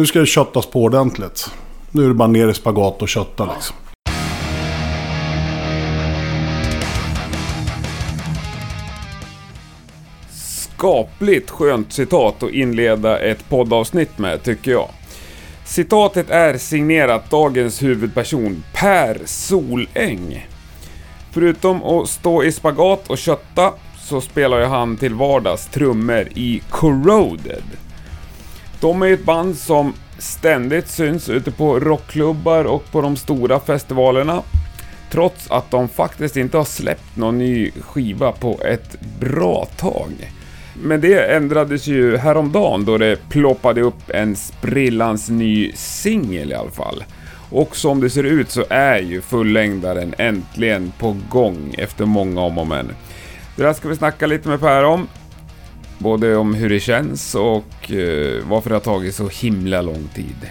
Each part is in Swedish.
Nu ska det köttas på ordentligt. Nu är det bara ner i spagat och kötta liksom. Skapligt skönt citat att inleda ett poddavsnitt med, tycker jag. Citatet är signerat dagens huvudperson, Per Soläng. Förutom att stå i spagat och kötta så spelar ju han till vardags trummor i Corroded. De är ett band som ständigt syns ute på rockklubbar och på de stora festivalerna. Trots att de faktiskt inte har släppt någon ny skiva på ett bra tag. Men det ändrades ju häromdagen då det ploppade upp en sprillans ny singel i alla fall. Och som det ser ut så är ju fullängdaren äntligen på gång efter många om och men. Det där ska vi snacka lite med Per om. Både om hur det känns och eh, varför det har tagit så himla lång tid.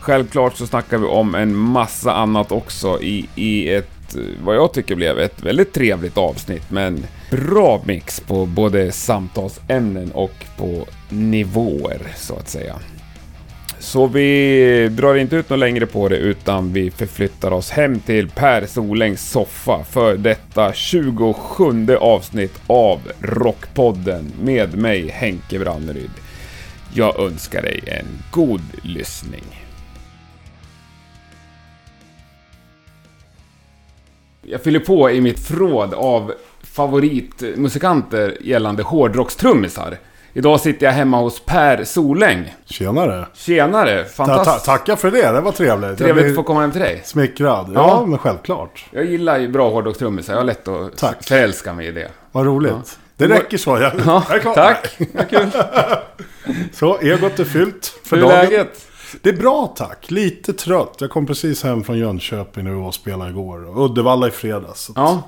Självklart så snackar vi om en massa annat också i, i ett, eh, vad jag tycker blev ett väldigt trevligt avsnitt med en bra mix på både samtalsämnen och på nivåer så att säga. Så vi drar inte ut något längre på det utan vi förflyttar oss hem till Per Solängs soffa för detta 27 avsnitt av Rockpodden med mig Henke Branneryd. Jag önskar dig en god lyssning. Jag fyller på i mitt förråd av favoritmusikanter gällande hårdrockstrummisar. Idag sitter jag hemma hos Per Soläng. Tjenare. Tjenare! Ta, Fantastiskt ta, tacka för det, det var trevligt. trevligt att få komma hem till dig. smickrad. Ja, Ja. men självklart. Jag gillar ju bra hårdrockstrummisar. Jag har lätt att Tack. förälska mig i det. Vad roligt. Det räcker så. Jag, Ja, jag är klar. tack! Vad kul. Så, egot är fyllt för Hur dagen. läget? Det är bra tack. Lite trött. Jag kom precis hem från Jönköping när vi var och spelade igår. Och Uddevalla i fredags. Så, Ja,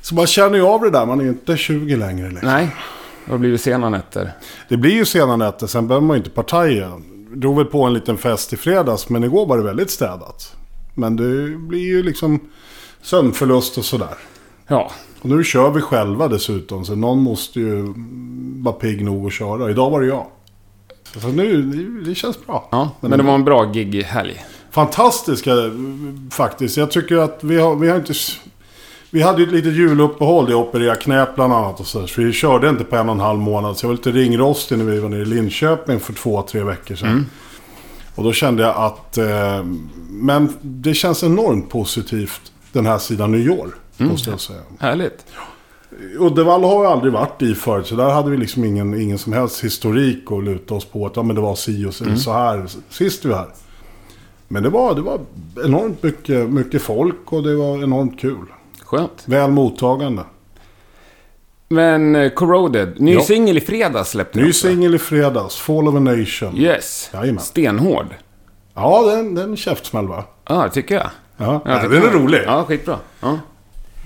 så man känner ju av det där. Man är ju inte 20 längre. Liksom. nej. Det har blivit sena nätter. Det blir ju sena nätter. Sen behöver man ju inte partaja. Drog väl på en liten fest i fredags. Men igår var det väldigt städat. Men det blir ju liksom sömnförlust och sådär. Ja, Och nu kör vi själva dessutom. Så någon måste ju vara pigg nog att köra. Idag var det jag. Så nu, det, det känns bra. ja. men det var en bra gig-helg. fantastiska faktiskt. Jag tycker att vi har, vi har inte... Vi hade ju ett litet juluppehåll. Jag opererade knät bland annat och så. Så vi körde inte på en och en halv månad. Så jag var lite ringrostig när vi var nere i Linköping för två, tre veckor sedan. Och då kände jag att... Eh, men det känns enormt positivt den här sidan nyår. Måste jag säga. Härligt. Uddevalla har jag aldrig varit i förut. Så där hade vi liksom ingen, ingen som helst historik att luta oss på. Att ja, men det var si och så, så här sist vi var här. Men det var, det var enormt mycket, mycket folk och det var enormt kul. Skönt. Väl mottagande. Men eh, Corroded, ny Ja. singel i fredags släppte ni Ny också. singel i fredags, Fall of a Nation. Yes. Jajamän. Stenhård. Ja, den, den är käftsmäll va? Ja, det tycker jag. Ja, tycker den är jag. rolig. Ja, skitbra. Ja.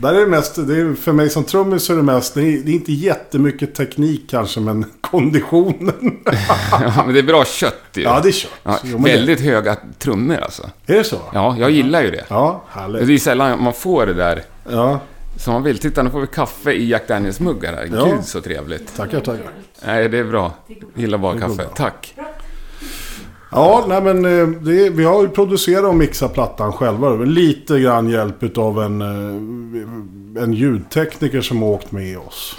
Där är det mest, det är, för mig som trummis är det mest, det är, det är inte jättemycket teknik kanske, men konditionen. ja, men det är bra kött ju. ja, det är kört. Ja, men det- väldigt höga trummor alltså. Är det så? Ja, jag gillar ju det. Ja, Det härligt. är sällan man får det där Ja, som man vill. Titta, nu får vi kaffe i Jack Daniels-muggar här. Ja. Gud så trevligt. tackar, tackar. Nej, det är bra. Gillar bara kaffe. bra. Tack. Ja, nej men eh, det, vi har ju producerat och mixat plattan själva. Lite grann hjälp av en, eh, en ljudtekniker som har åkt med oss.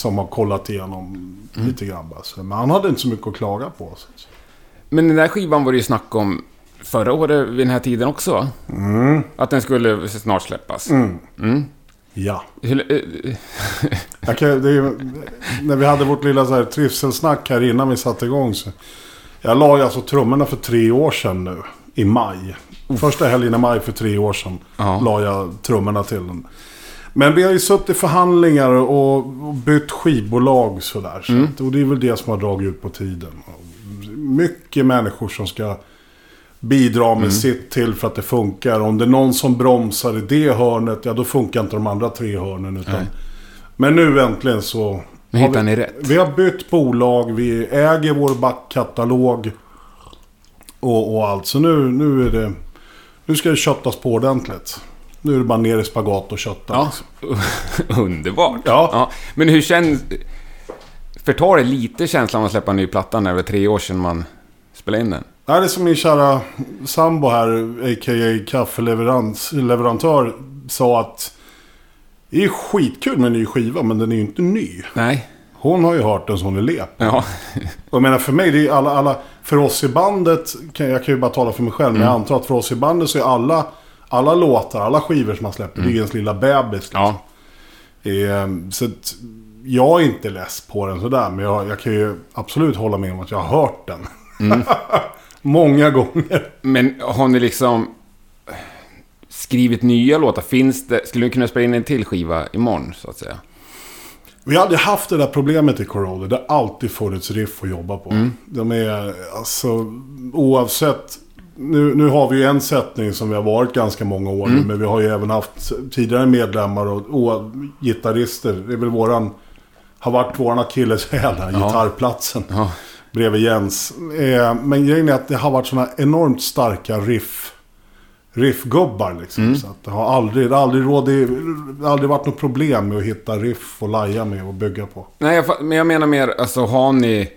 Som har kollat igenom lite grann bara. Så, Men han hade inte så mycket att klaga på. Så. Men den där skivan var det ju snack om förra året vid den här tiden också, va? Att den skulle snart släppas. Ja. Hur, eh, Jag kan, det är, ju- när vi hade vårt lilla så här trivselsnack här innan vi satte igång. Så, jag la ju alltså trummorna för tre år sedan nu. I maj. Första helgen i maj för tre år sedan. Ja. La jag trummorna till den. Men vi har ju suttit i förhandlingar och, bytt skivbolag sådär. Så att, och det är väl det som har dragit ut på tiden. Mycket människor som ska bidra med sitt till för att det funkar. Om det är någon som bromsar i det hörnet, ja då funkar inte de andra tre hörnen. Utan, Nej. men nu äntligen så... Nu hittar vi, ni rätt. Vi har bytt bolag, vi äger vår backkatalog. Och, och allt. Så nu, nu är det... Nu ska det köttas på ordentligt. Nu är det bara ner i spagat och kötta. Ja, liksom. underbart. Ja. Men hur känns... Förtar det lite känslan av att släppa en ny platta när det var tre år sedan man spela in den? Nej, det är som min kära sambo här, a.k.a. kaffeleverantör, sa att det är skitkul med en ny skiva, men den är ju inte ny. Nej. Hon har ju hört den som det lep. Ja. Och jag menar för mig, det är alla, alla, för oss i bandet, jag kan ju bara tala för mig själv, men Mm. jag antar att för oss i bandet så är alla, alla låtar, alla skivor som man släpper, det är ju ens lilla bebis. Liksom. Mm. Ja. Eh, så att jag är inte less på den sådär, men jag, jag kan ju absolut hålla med om att jag har hört den. Mm. Många gånger. Men har ni liksom skrivit nya låtar? Finns det... Skulle ni kunna spela in en till skiva imorgon, så att säga? Vi har aldrig haft det där problemet i Corroded. Det har alltid funnits riff att jobba på. De är alltså oavsett. Nu, nu har vi ju en sättning som vi har varit ganska många år nu. Men vi har ju även haft tidigare medlemmar och, och gitarrister. Det är väl våran... Har varit våran akilleshäl här, gitarrplatsen. Ja. Bredvid Jens. Eh, men grejen är att det har varit sådana enormt starka riff. Riffgubbar liksom. Så att det har aldrig, aldrig, har aldrig varit något problem med att hitta riff och laja med och bygga på. Nej, jag, men jag menar mer, alltså har ni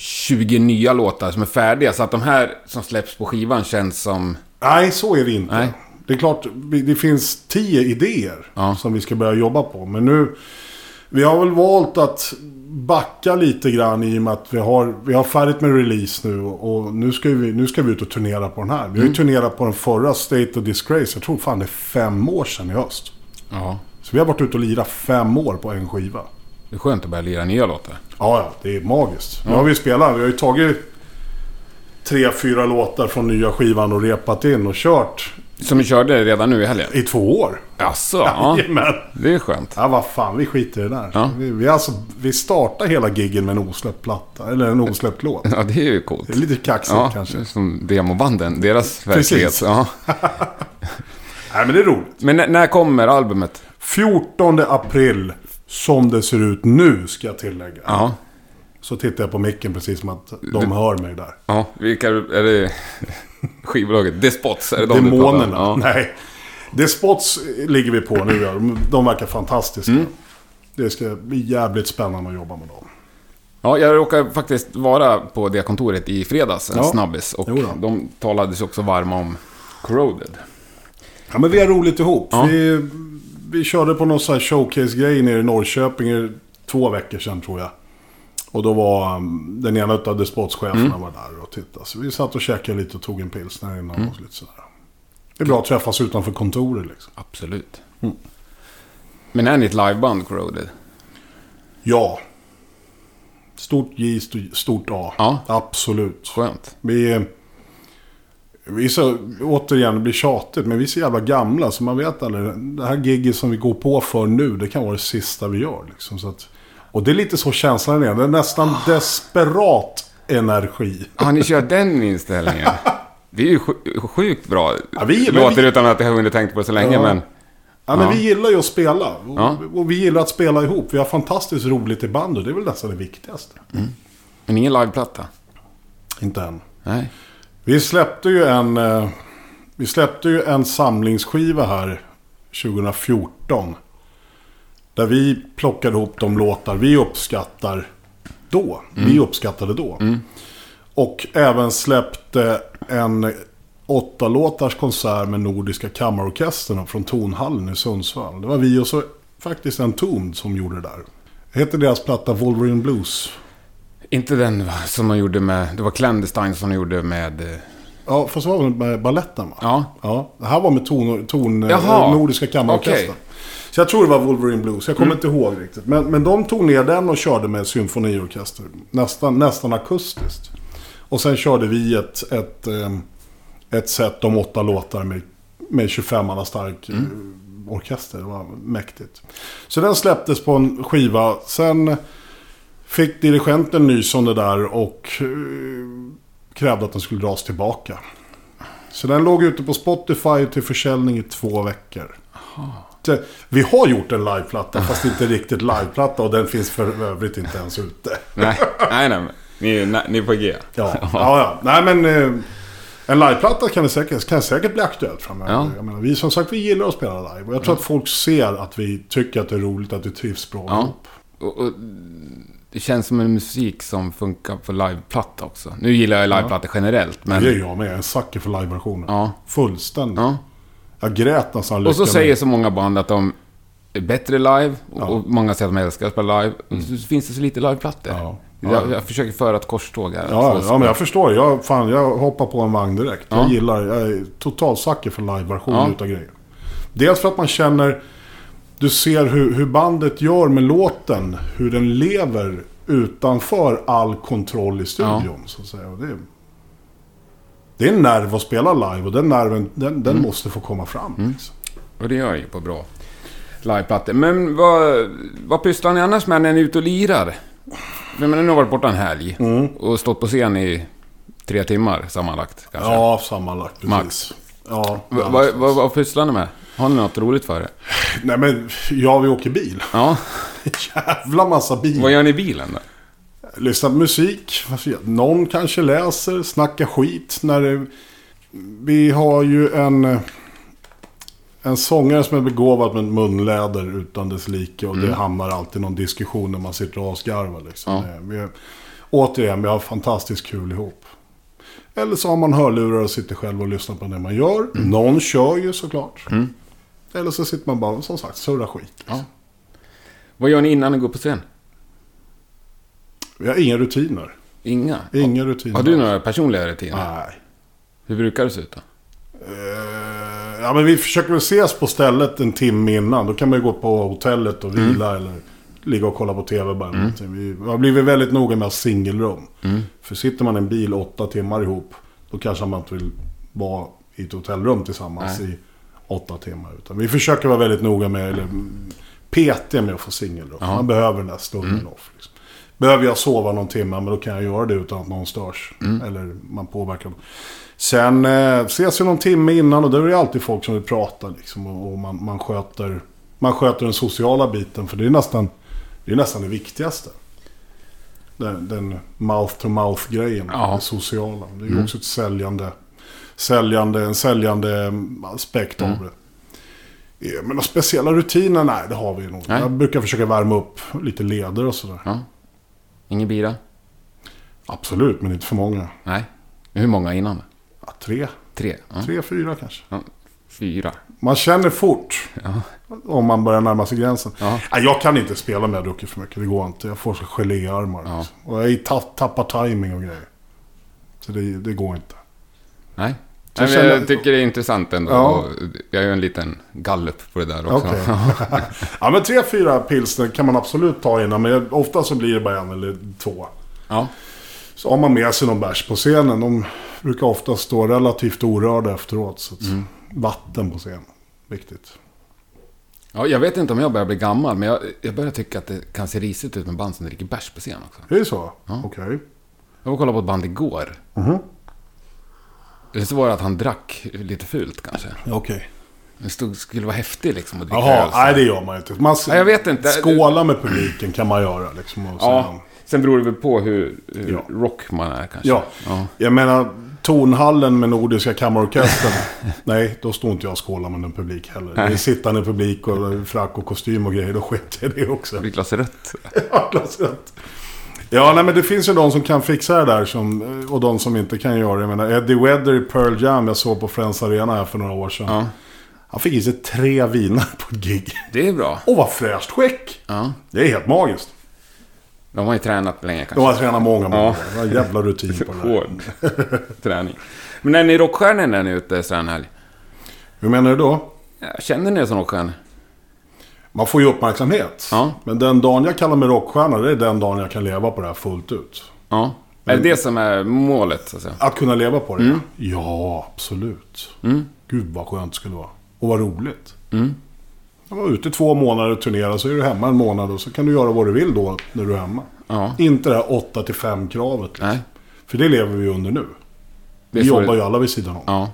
20 nya låtar som är färdiga? Så att de här som släpps på skivan känns som... Nej, så är det inte. Nej. Det är klart, det finns tio idéer Ja. som vi ska börja jobba på. Men nu, vi har väl valt att backa lite grann i och med att vi har, vi har färdigt med release nu. Och nu ska, vi, nu ska vi ut och turnera på den här. Vi har ju turnerat på den förra State of Disgrace. Jag tror fan det är fem år sedan i höst. Ja. Så vi har varit ute och lirat fem år på en skiva. Det är skönt att börja lira nya låtar. Ja, det är magiskt. Nu har vi spelat, vi har ju tagit tre, fyra låtar från nya skivan och repat in och kört Som ni körde redan nu i helgen? i två år. Jaså? Ja. Det är skönt. Ja, vad fan, vi skiter i det där. Ja. Vi, vi, alltså, vi startar hela giggen med en osläppt platta, eller en osläppt låt. Ja, det är ju coolt. Det är lite kaxigt Ja, kanske. som demobanden. Deras Precis. verklighet. Ja. Nej, men det är roligt. Men när, när kommer albumet? 14 april, som det ser ut nu, ska jag tillägga. Ja. Så tittar jag på micken precis som att de hör mig där. Ja, vilka är det? Skivbolaget? Despots? Är det de du? Demonerna. Ja. Nej. The Spots ligger vi på nu. De, de verkar fantastiska. Mm. Det ska bli jävligt spännande att jobba med dem. Ja, jag råkade faktiskt vara på det kontoret i fredags, en Ja. snabbis. Och de talade sig också varma om Corroded. Ja, men vi har roligt ihop. Ja. Vi, vi körde på någon sån här showcase-grej nere i Norrköping två veckor sedan tror jag. Och då var um, den ena av Despots-cheferna Mm. var där och tittade. Så vi satt och käkade lite och tog en pilsner innan och lite sådär. Det är bra att träffas utanför kontoret liksom. Absolut. Mm. Men är ni ett liveband, Corroded? Ja. Stort J, st- stort A. Ja. Absolut. Skönt. Vi, vi är så, återigen, det blir tjatigt, men vi är så jävla gamla så man vet aldrig. Det här gigget som vi går på för nu, det kan vara det sista vi gör. Liksom, så att, och det är lite så känslan är. Det är nästan desperat energi. Har ni kört den inställningen? Det är ju sj- sjukt bra. Ja, vi- Låter vi- utan att jag har hunnit tänkt på det så länge, Ja. men... Ja, men Ja. vi gillar ju att spela. Och, Ja. och vi gillar att spela ihop. Vi har fantastiskt roligt i band och det är väl nästan det viktigaste. Men ingen liveplatta? Inte än. Nej. Vi släppte ju en... eh, Vi släppte ju en samlingsskiva här 2014. Där vi plockade ihop de låtar vi uppskattar då. Vi uppskattade då. Och även släppte en åtta låtars konsert med Nordiska kammarorkestern från Tonhallen i Sundsvall. Det var vi och så faktiskt en ton som gjorde det där. Det heter deras platta Wolverine Blues. Inte den va, som man gjorde med... Det var Clandestine som de gjorde med... eh, Ja, fast det var väl med baletten va? Ja. Ja, det här var med ton, ton eh, Jaha. Nordiska kammarorkestern. Okej. Så jag tror det var Wolverine Blues. Jag kommer inte ihåg riktigt. Men, men de tog ner den och körde med symfoniorkester. Nästan, nästan akustiskt. Och sen körde vi ett, ett, eh, ett set om åtta låtar med, med 25 manna stark eh, orkester. Det var mäktigt. Så den släpptes på en skiva. Sen fick dirigenten nys om det där och eh, krävde att den skulle dras tillbaka. Så den låg ute på Spotify till försäljning i två veckor. Det, vi har gjort en liveplatta, fast inte riktigt liveplatta. Och den finns för övrigt inte ens ute. Nej, nej, nej. Ni, är- nej, ni är på G. Ja, ja, ja. Nej men... Eh, en liveplatta kan, det säkert, kan säkert bli aktuellt framöver. Ja. Jag menar, vi, som sagt, vi gillar att spela live. Och jag tror att folk ser att vi tycker att det är roligt, att vi trivs bra Ja. ihop. Och, och, det känns som en musik som funkar på liveplatta också. Nu gillar jag liveplattor generellt, men... Det är jag med. Jag är en sucker för liveversioner. Ja. Fullständigt. ja. Jag grät nästan Och så lycka säger med- så många band att de är bättre live, och, Ja. och många säger att de älskar att spela live. Och så finns det så lite liveplattor. Ja. Jag, jag försöker föra ett korståg här. Ja, ja, men jag förstår. Jag, fan, jag hoppar på en vagn direkt. Jag Ja. gillar, jag är totalt sucker för liveversioner Ja. utav grejer. Dels för att man känner, du ser hur, hur bandet gör med låten. Hur den lever utanför all kontroll i studion. Så att säga. Och det, är, det är en nerv att spela live och den nerven, den, den måste få komma fram. Liksom. Och det gör jag ju på bra liveplattor. Men vad, vad pysslar ni annars med när ni är ute och lirar? Menar, nu har varit borta en helg Mm. och stått på scen i tre timmar sammanlagt. Kanske. Ja, sammanlagt. Precis. Max. Ja, Va- Vad vad- vad pysslar ni med? Har ni något roligt för er? Nej men, ja vi åker bil. Ja, Jävla massa bil. vad gör ni i bilen då? Lyssna på musik. Någon kanske läser, snackar skit. När det, vi har ju en, en sångare som är begåvad med munläder utan dess like. Och det hamnar alltid någon diskussion när man sitter och asgarvar. Liksom. Ja. Det- Vi, återigen, vi har fantastiskt kul ihop. Eller så har man hörlurar och sitter själv och lyssnar på det man gör. Någon kör ju såklart. Mm. Eller så sitter man bara, som sagt, surrar skit. Ja. Vad gör ni innan ni går på scen? Vi har inga rutiner. Inga? Inga rutiner. Har du några personliga rutiner? Nej. Hur brukar det se ut då? Eh, ja, men vi försöker väl ses på stället en timme innan. Då kan man ju gå på hotellet och vila eller ligga och kolla på tv bara. någonting. Vi har blivit väldigt noga med singelrum. För sitter man i en bil åtta timmar ihop, då kanske man inte vill vara i ett hotellrum tillsammans Nej. i åtta timmar. Utan vi försöker vara väldigt noga med, eller mm, petiga med att få singelrum. Man behöver den där stunden off. Liksom. Behöver jag sova någon timme, men då kan jag göra det utan att någon störs. Eller man påverkar. Sen eh, ses vi någon timme innan och då är det alltid folk som vill prata. Liksom, och och man, man, sköter, man sköter den sociala biten. För det är nästan det, är nästan det viktigaste. Den, den mouth-to-mouth-grejen. Ja. Det sociala. Det är ju också ett säljande, säljande, en säljande mm, aspekt av det. Ja, Men några speciella rutiner? Nej, det har vi nog. Nej. Jag brukar försöka värma upp lite leder och sådär. Ja. Ingen bira? Absolut, men inte för många. Nej. Hur många innan? Ja, tre, Tre? Ja. tre, fyra kanske. Ja. Fyra? Man känner fort om man börjar närma sig gränsen. Nej, jag kan inte spela med jag druckit för mycket. Det går inte. Jag får så geléarmar. Ja. Liksom. Och jag ta tappar timing och grejer. Så det, det går inte. Nej. Nej, jag men jag tycker det är intressant ändå. Ja. Jag gör en liten gallup på det där också. Okej. ja, men tre, fyra pilsner kan man absolut ta innan. Men ofta så blir det bara en eller två. ja. Så har man med sig någon bärs på scenen. De brukar ofta stå relativt orörda efteråt. Så Mm. Vatten på scen. Viktigt. Ja, jag vet inte om jag börjar bli gammal, men jag, jag börjar tycka att det kan se risigt ut med band som dricker bärs på scen också. Är det så? Ja. Okej. Jag var och kollade på ett band igår. Mhm. Eller så var det att han drack lite fult kanske. Okej. Det stod, skulle vara häftig liksom att dricka Jaha, öl. nej det gör man inte. Man, Ja, jag vet inte. Skåla med publiken kan man göra liksom. Och Ja, sen- beror det väl på hur, hur Ja. rock man är kanske. ja. ja. Jag menar, tonhallen med Nordiska kammarorkestern. nej, då står inte jag och skålar med en publik heller. Det är sittande publik och frack och kostym och grejer. Då skiter jag i det också. Det blir glas rött. Ja, glas rött. Ja, nej men det finns ju de som kan fixa det där som, och de som inte kan göra det. Jag menar, Eddie Vedder i Pearl Jam, jag såg på Friends Arena här för några år sedan. Ja, Han fick i sig tre viner på ett gig. det är bra. Och vad fräscht skick! Ja. Det är helt magiskt. De har ju tränat länge kanske. De har tränat många, många Ja. Det jävla rutin på det där. Hård träning. Men är ni rockstjärnor när ni är ute sådär en helg? Hur menar du då? Ja, Känner ni er som rockstjärnor? Man får ju uppmärksamhet. Ja. Men den dagen jag kallar mig rockstjärna, det är den dagen jag kan leva på det här fullt ut. Ja. Är det det som är målet, så att kunna leva på det? Mm. Ja, absolut. Mm. Gud vad skönt det skulle vara. Och vad roligt. Mm. Jag var ute två månader och turnerade, så är du hemma en månad och så kan du göra vad du vill då när du är hemma. Ja. Inte det här 8 till 5 kravet. Liksom. Nej. För det lever vi under nu. Vi jobbar det- ju alla vid sidan om. Ja.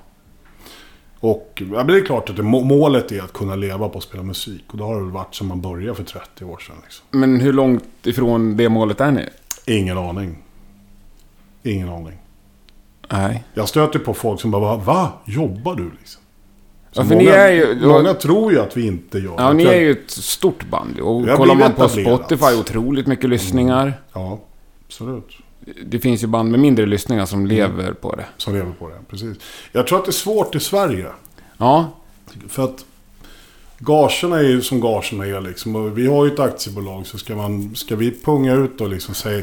Och ja, det är klart att det, må- målet är att kunna leva på att spela musik. Och det har det väl varit sedan man började för 30 år sedan. Liksom. Men hur långt ifrån det målet är ni? Ingen aning. Ingen aning. Nej. Jag stöter på folk som bara, va? Jobbar du liksom? Så Ja, för många, ni är ju- många tror ju att vi inte gör Ja, det. ni För- är ju ett stort band. Och kollar man på etablerat. Spotify, otroligt mycket lyssningar. Ja, absolut. Det finns ju band med mindre lyssningar som lever på det. Som lever på det, precis. Jag tror att det är svårt i Sverige. Ja, För att gagerna är ju som gagerna är liksom. Och vi har ju ett aktiebolag så ska, man, ska vi punga ut och liksom säga...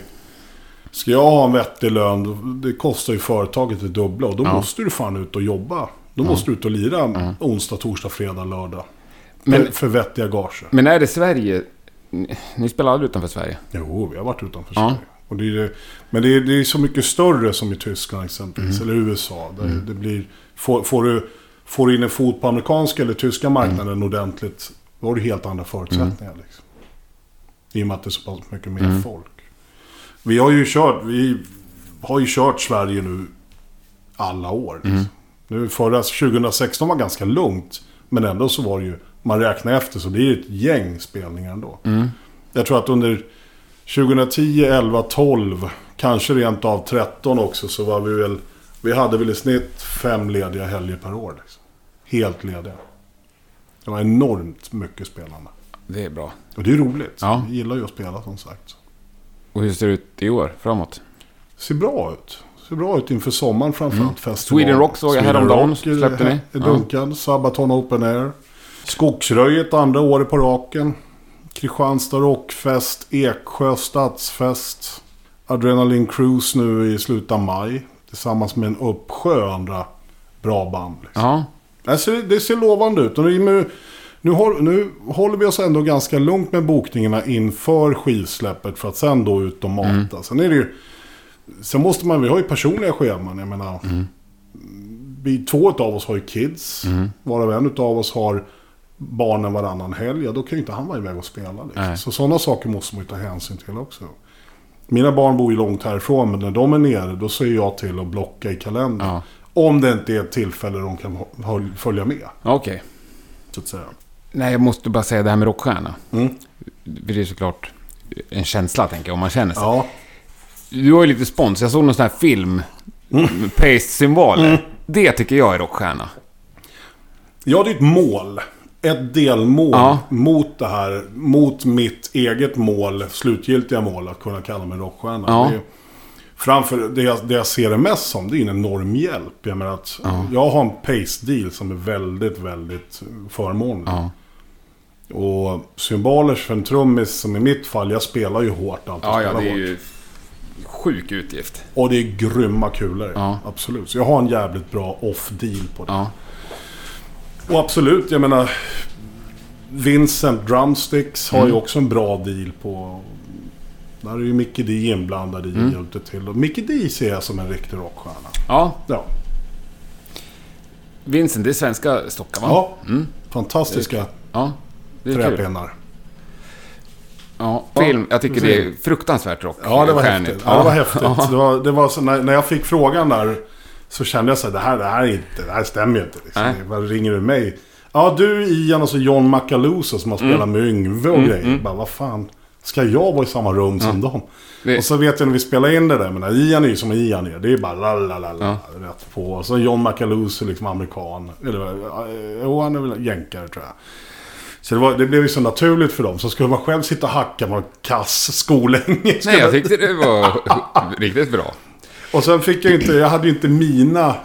Ska jag ha en vettig lön, det kostar ju företaget det dubbla. Och då Ja. måste du fan ut och jobba. Då måste du ut och lira onsdag, torsdag, fredag, lördag. Men- för, för vettiga gager. men är det Sverige... Ni, spelar aldrig utanför Sverige? Jo, vi har varit utanför Ja. Sverige. Och det är, det- men det är, det är så mycket större som i Tyskland exempelvis. Mm. Eller USA. Där det blir, får, får, du, får du in en fot på amerikanska eller tyska marknaden Mm. ordentligt. Då har du helt andra förutsättningar. Liksom. I och med att det är så pass mycket mer Mm. folk. Vi har ju kört, vi har ju kört Sverige nu alla år. Liksom. Mm. Nu förra, 2016 var ganska lugnt. Men ändå så var det ju, man räknar efter så det är ett gäng spelningar ändå. Mm. Jag tror att under 2010, 11, 12, kanske rent av 13 också så var vi väl... Vi hade väl i snitt fem lediga helger per år. Liksom. Helt lediga. Det var enormt mycket spelande. Det är bra. Och det är roligt. Ja. Vi gillar ju att spela som sagt. Och hur ser det ut i år, framåt? Ser bra ut. Ser bra ut inför sommaren framförallt. Mm. Sweden Rock såg jag häromdagen. Släppte ni? Är Ja. dunkad. Sabaton Open Air. Skogsröjet andra året på raken. Kristianstad Rockfest. Eksjö Stadsfest. Adrenaline Cruise nu i slutet av maj. Tillsammans med en uppsjö andra bra band. Liksom. Ja. Alltså, det ser lovande ut. Och nu, nu, nu håller vi oss ändå ganska lugnt med bokningarna inför skivsläppet. För att sen då ut och mata. Mm. Sen är det ju... Sen måste man, vi har ju personliga scheman. Jag menar, Mm. vi, två av oss har ju kids. Varav en av oss har barnen varannan helg. Ja, då kan ju inte han vara iväg och spela. Liksom. Så sådana saker måste man ju ta hänsyn till också. Mina barn bor ju långt härifrån, men när de är nere då säger jag till att blocka i kalendern. Ja. Om det inte är ett tillfälle de kan följa med, Okej. så att säga. Nej, jag måste bara säga det här med rockstjärna. Mm. Det är såklart en känsla, tänker jag, om man känner sig. Ja, Du har ju lite spons. Jag såg någon sån här film. med Paste-symboler. Det tycker jag är rockstjärna. ja, det är ett mål. Ett delmål Ja. mot det här. Mot mitt eget mål, slutgiltiga mål, att kunna kalla mig rockstjärna. Ja. Det är, framför det jag, det jag ser det mest som, det är en enorm hjälp. Jag menar att jag har en pace-deal som är väldigt, väldigt förmånlig. Ja. Och symboler för en trummis, som i mitt fall, jag spelar ju hårt allt. Ja, ja, det är hårt. ju sjuk utgift. Och det är grymma kulor. Ja. Absolut. Så jag har en jävligt bra off-deal på det. Ja. Och absolut, jag menar... Vincent Drumsticks har Mm. ju också en bra deal på... Där är ju Mickey D inblandad i Mm. och hjälpte till. Och Mickey D ser jag som en riktig rockstjärna. ja. Ja. Vincent, det är svenska stockar, va? ja. Mm. Fantastiska Ja. Träpinnar. Ja. Film, jag tycker det är fruktansvärt rock. Ja, det var häftigt. Ja, det var häftigt. Ja. Det var, det var så, när, när jag fick frågan där så kände jag så här, det här, det här, är inte, det här stämmer ju inte. Liksom. Nej. Vad ringer du mig? Ja, du Ian och så John Macaluso som har Mm. spelat med Yngve och grejer. Bara, vad fan, ska jag vara i samma rum som dem? Det- Och så vet jag när vi spelar in det där, men Ian är ju som Ian är. Det är bara la la la la rätt på. Och så John Macaluso liksom amerikan. Eller, eh, jo, han är väl jänkare tror jag. Så det, var, det blev ju så naturligt för dem. Så skulle man själv sitta och hacka på en kass skolengelska. Nej, jag tyckte det var riktigt bra. Och sen fick jag inte, jag hade ju inte mina...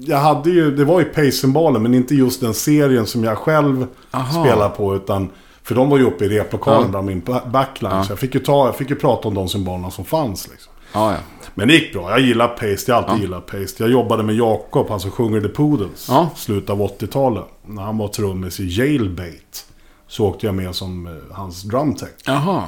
Jag hade ju, det var ju Pacen-balen, men inte just den serien som jag själv Aha. spelar på. Utan, för de var ju uppe i replokalen Ja. bland min ba- backline. Så jag fick, ju ta, jag fick ju prata om de symbolerna som fanns. Liksom. Ja, ja. Men det gick bra. Jag gillar Paste. Jag har alltid gillat Paste. Jag jobbade med Jakob, han som sjunger The Poodles. Ja. Slutet av 80-talet. När han var trummis i Jailbait. Så åkte jag med som eh, hans drumtech. Jaha.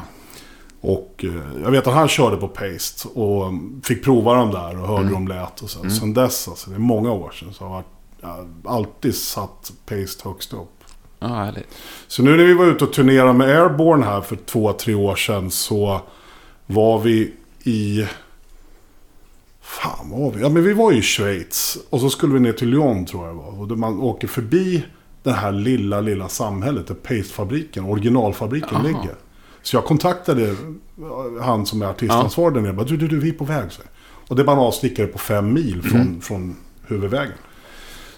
Och eh, jag vet att han körde på Paste och mm, fick prova dem där och hörde hur de lät. Och sen, sen dess, alltså, det är många år sedan, så har jag, alltid satt Paste högst upp. Ja, härligt. Så nu när vi var ute och turnerade med Airborne här för två, tre år sedan så var vi i... Fan, var vi? Ja, men vi var i Schweiz. Och så skulle vi ner till Lyon tror jag det var. Och man åker förbi det här lilla, lilla samhället där Paste-fabriken, originalfabriken, Aha. ligger. Så jag kontaktade han som är artistansvarig där nere. Bara, Du, du, du, vi är på väg. Så. Och det är bara en avstickare på fem mil från, från huvudvägen.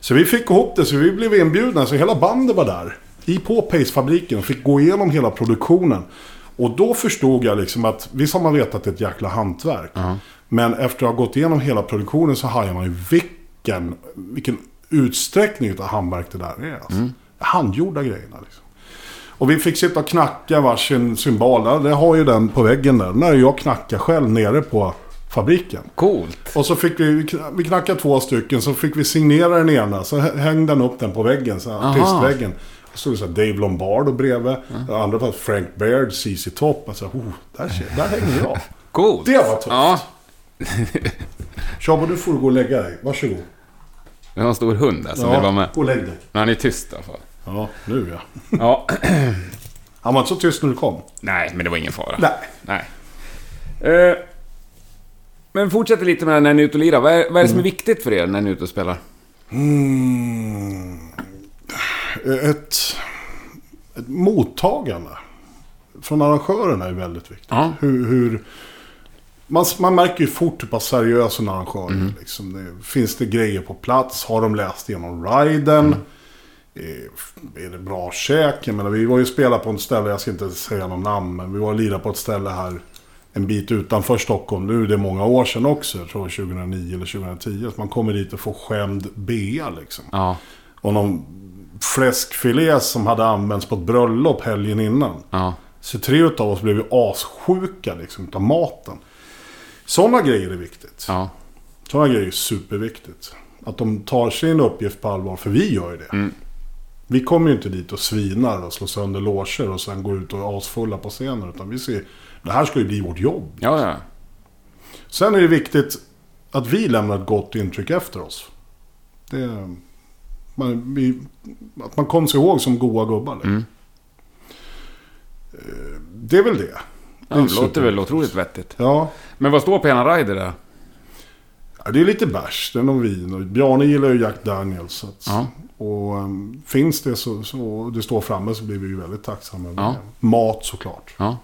Så vi fick ihop det, så vi blev inbjudna. Så hela bandet var där. I på Pace-fabriken och fick gå igenom hela produktionen. Och då förstod jag liksom att, visst har man vetat att det är ett jäkla hantverk. Men efter att ha gått igenom hela produktionen så hajar man ju vilken, vilken utsträckning av handverk det där är. Alltså. Handgjorda grejerna liksom. Och vi fick sitta och knacka varsin symbol. Det har ju den på väggen där. När jag knackar själv nere på fabriken. Coolt. Och så fick vi, vi knackade två stycken, så fick vi signera den ena. Så hängde den upp den på väggen, så här, artistväggen. Och så stod det så här Dave Lombardo bredvid. Den andra var Frank Baird, ZZ Top. Alltså, oh, där, ser- där hänger jag. Coolt. Det var tufft. Ja. Tjabo, du får gå och lägga dig. Varsågod. Vi har en stor hund där som vill vara med. gå och lägg dig. Men han är tyst i alla fall. Ja, nu ja. Ja. Han var inte så tyst när du kom. Nej, men det var ingen fara. Nej. Nej. Eh, men fortsätter lite med när ni är ute och lirar. Vad är, vad är det som är viktigt för er när ni är ute och spelar? Mm, ett, ett mottagande från arrangörerna är väldigt viktigt. Ja. Hur, hur, man, man märker ju fort hur pass seriös en arrangör är. Liksom. Det, finns det grejer på plats? Har de läst igenom riden? Är, är det bra käk? Jag menar, vi var ju spela på ett ställe, jag ska inte säga någon namn, men vi var och lirade på ett ställe här en bit utanför Stockholm. Nu är det många år sedan också, jag tror 2009 eller 2010. Att man kommer dit och får skämd bea liksom. Ja. Och någon fläskfilé som hade använts på ett bröllop helgen innan. Ja. Så tre utav oss blev ju assjuka liksom utav maten. Sådana grejer är viktigt. Ja. Sådana grejer är superviktigt. Att de tar sin uppgift på allvar, för vi gör ju det. Vi kommer ju inte dit och svinar och slår sönder loger och sen går ut och är asfulla på scenen. Utan vi ser, det här ska ju bli vårt jobb. Ja, ja. Sen är det viktigt att vi lämnar ett gott intryck efter oss. Det, man, vi, att man kommer sig ihåg som goa gubbar. liksom. Mm. Eh, Det är väl det. ja det låter väl otroligt vettigt. Ja, Men vad står på ena rider där? Ja, det är lite bärs, det är någon vin. Bjarne gillar ju Jack Daniels. Så att. Och um, finns det så, så det står framme så blir vi ju väldigt tacksamma. Ja. Mat såklart. Ja.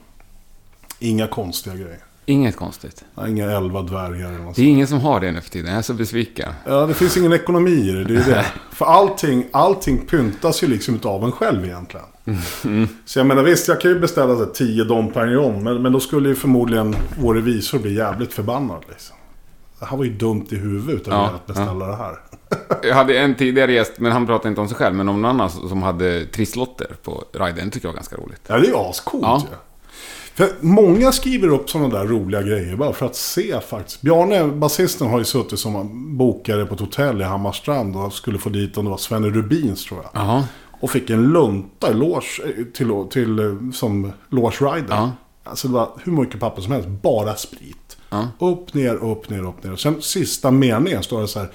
Inga konstiga grejer. Inget konstigt. Ja, Inga elva dvärgar eller något Det är ingen som har det nu för tiden. Jag är så besviken. Ja, det finns ingen ekonomi i det. Det är det. För allting, allting pyntas ju liksom utav en själv egentligen. Så jag menar visst, jag kan ju beställa så här 10 dom per gång. Men, men då skulle ju förmodligen vår revisor bli jävligt förbannad. Liksom. Det här var ju dumt i huvudet av Ja, att beställa det här. Jag hade en tidigare gäst, men han pratade inte om sig själv, men om någon annan som hade trisslotter på riden. Det tycker jag var ganska roligt. Ja, det är ascoolt Ja. ju. För många skriver upp sådana där roliga grejer bara för att se faktiskt. Bjarne, basisten, har ju suttit som bokare på ett hotell i Hammarstrand och skulle få dit om det var Svenne Rubins tror jag. Jaha. Och fick en lunta i loge, eh, till, till, eh, som loge rider. Ja. Alltså det var hur mycket papper som helst, bara sprit. Ja. Upp, ner, upp, ner, upp, ner. Och sen sista meningen står det så här.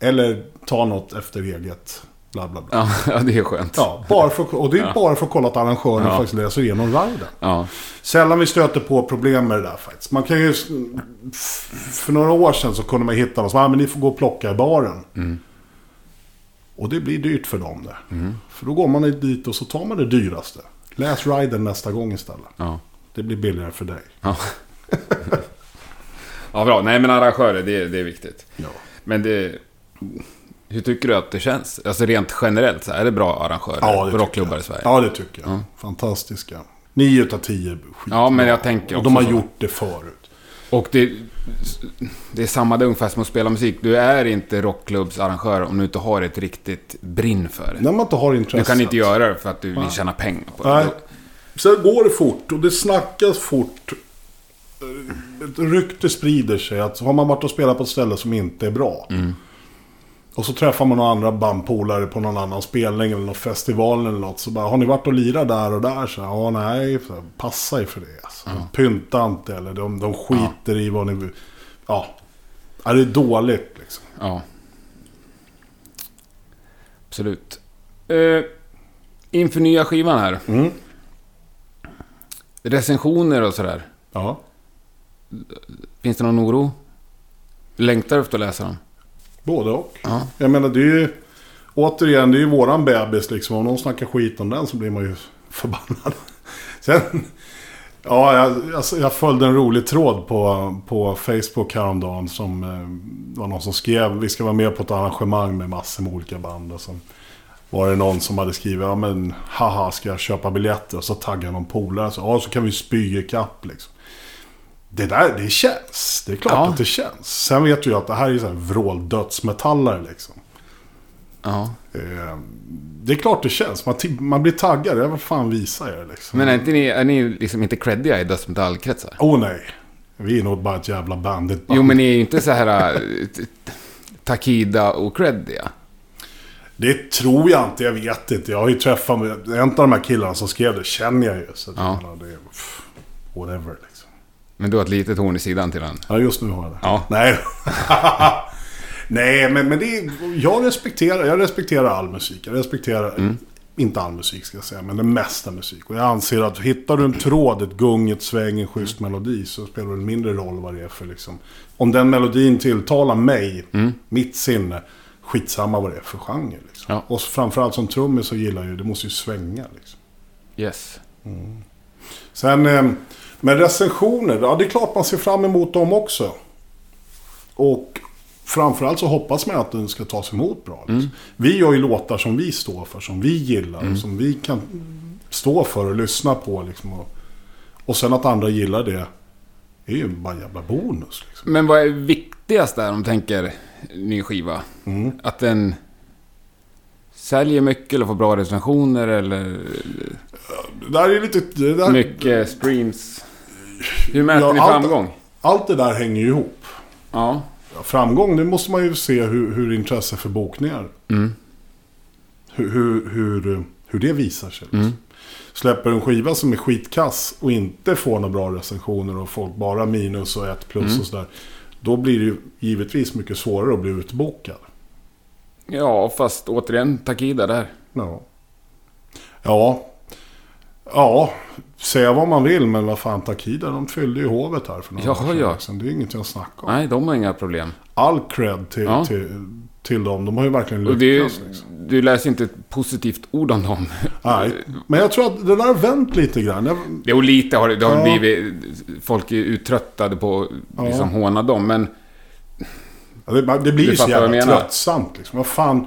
Eller ta något efter eget, bla bla bla. Ja, det är skönt. Ja, bara för, och det är Ja. bara för att kolla att arrangören Ja. faktiskt läser igenom riden. Ja. Sällan vi stöter på problem med det där faktiskt. Man kan ju... För några år sedan så kunde man hitta någon som ah, men ni får gå och plocka i baren. Mm. Och det blir dyrt för dem det. För då går man dit och så tar man det dyraste. Läs riden nästa gång istället. Ja. Det blir billigare för dig. Ja. ja, bra. Nej, men arrangörer, det, det är viktigt. Ja. Men det... Hur tycker du att det känns? Alltså rent generellt, så här, är det bra arrangörer Ja, det rockklubbar i Sverige? Ja, det tycker jag. Fantastiska. Nio utav tio skit. Ja, men jag tänker Och de också har så. gjort det förut. Och det, det är samma det ungefär som att spela musik. Du är inte rockklubbsarrangör om du inte har ett riktigt brinn för det. När man inte har intresse. Du kan inte göra det för att du vill tjäna pengar på det. Nej. Sen går det fort och det snackas fort. Ett rykte sprider sig att har man varit och spelat på ett ställe som inte är bra. Och så träffar man några andra bandpolare på någon annan spelning eller någon festival eller något. Så bara, har ni varit och lirat där och där? Så, ja, nej, så, passa er för det. Alltså. Pynta inte eller de, de skiter i vad ni. Ja. ja, det är dåligt liksom. Ja. Absolut. Eh, inför nya skivan här. Mm. Recensioner och sådär. Ja. Finns det någon oro? Längtar du efter att läsa dem? Både och. Ja. Jag menar det är ju... Återigen, det är ju våran bebis liksom. Om någon snackar skit om den så blir man ju förbannad. Sen... Ja, jag, alltså, jag följde en rolig tråd på, på Facebook häromdagen. Som eh, var någon som skrev, vi ska vara med på ett arrangemang med massor med olika band. Och så var det någon som hade skrivit, ja men haha, ska jag köpa biljetter? Och så taggade någon polare, så, ja så kan vi spy i kapp liksom. Det där, det känns. Det är klart Ja. att det känns. Sen vet du ju att det här är så här vråldödsmetallare liksom. Ja. Eh, det är klart det känns. Man, man blir taggad. Jag vill fan visa er liksom. Men är, inte ni, är ni liksom inte creddiga i dödsmetallkretsar? Åh oh, nej. Vi är nog bara ett jävla bandit band. Jo, men ni är ju inte så här t- Takida och creddiga. Det tror jag inte. Jag vet inte. Jag har ju träffat en av de här killarna som skrev det. Känner jag ju. Så Ja. jag det whatever liksom. Men du har ett litet horn i sidan till den. Ja, just nu har jag det. Ja. Nej. Nej, men, men det är, jag, respekterar, jag respekterar all musik. Jag respekterar, Mm. inte all musik ska jag säga, men det mesta musik. Och jag anser att hittar du en tråd, ett gung, ett sväng, en schysst melodi så spelar det en mindre roll vad det är för liksom. Om den melodin tilltalar mig, Mm. mitt sinne, skitsamma vad det är för genre. Liksom. Ja. Och framförallt som trummis så gillar jag ju, det måste ju svänga liksom. Yes. Sen eh, med recensioner, ja det är klart man ser fram emot dem också. Och framförallt så hoppas man att den ska tas emot bra. Liksom. Vi gör ju låtar som vi står för, som vi gillar, som vi kan stå för och lyssna på. Liksom, och, och sen att andra gillar det är ju bara en jävla bonus. Liksom. Men vad är viktigast där om du tänker ny skiva? Mm. Att den säljer mycket eller får bra recensioner eller Det där är lite... Där, mycket streams? Hur mäter Ja, ni allt- framgång? allt det där hänger ju ihop. Ja. Ja, framgång, det måste man ju se hur, hur intresse för bokningar. Mm. Hur, hur, hur, hur det visar sig. Mm. Släpper en skiva som är skitkass och inte får några bra recensioner och folk bara minus och ett plus Mm. och sådär. Då blir det ju givetvis mycket svårare att bli utbokad. Ja, fast återigen Takida där. Ja. Ja. Ja, säga vad man vill, men vad fan Takida, de fyllde ju hovet här för några Ja, år sedan. ja. liksom. Det är ingenting att snacka om. Nej, de har inga problem. All cred till, Ja. till, till dem. De har ju verkligen är, ju- lyckats. liksom. du läser inte ett positivt ord om dem. Nej, men jag tror att det där har vänt lite grann. Jag, Jo, lite har det, det har Ja. blivit... Folk är uttröttade på att liksom håna dem, men... ja, det, det blir ju så jävla tröttsamt liksom. Vad fan.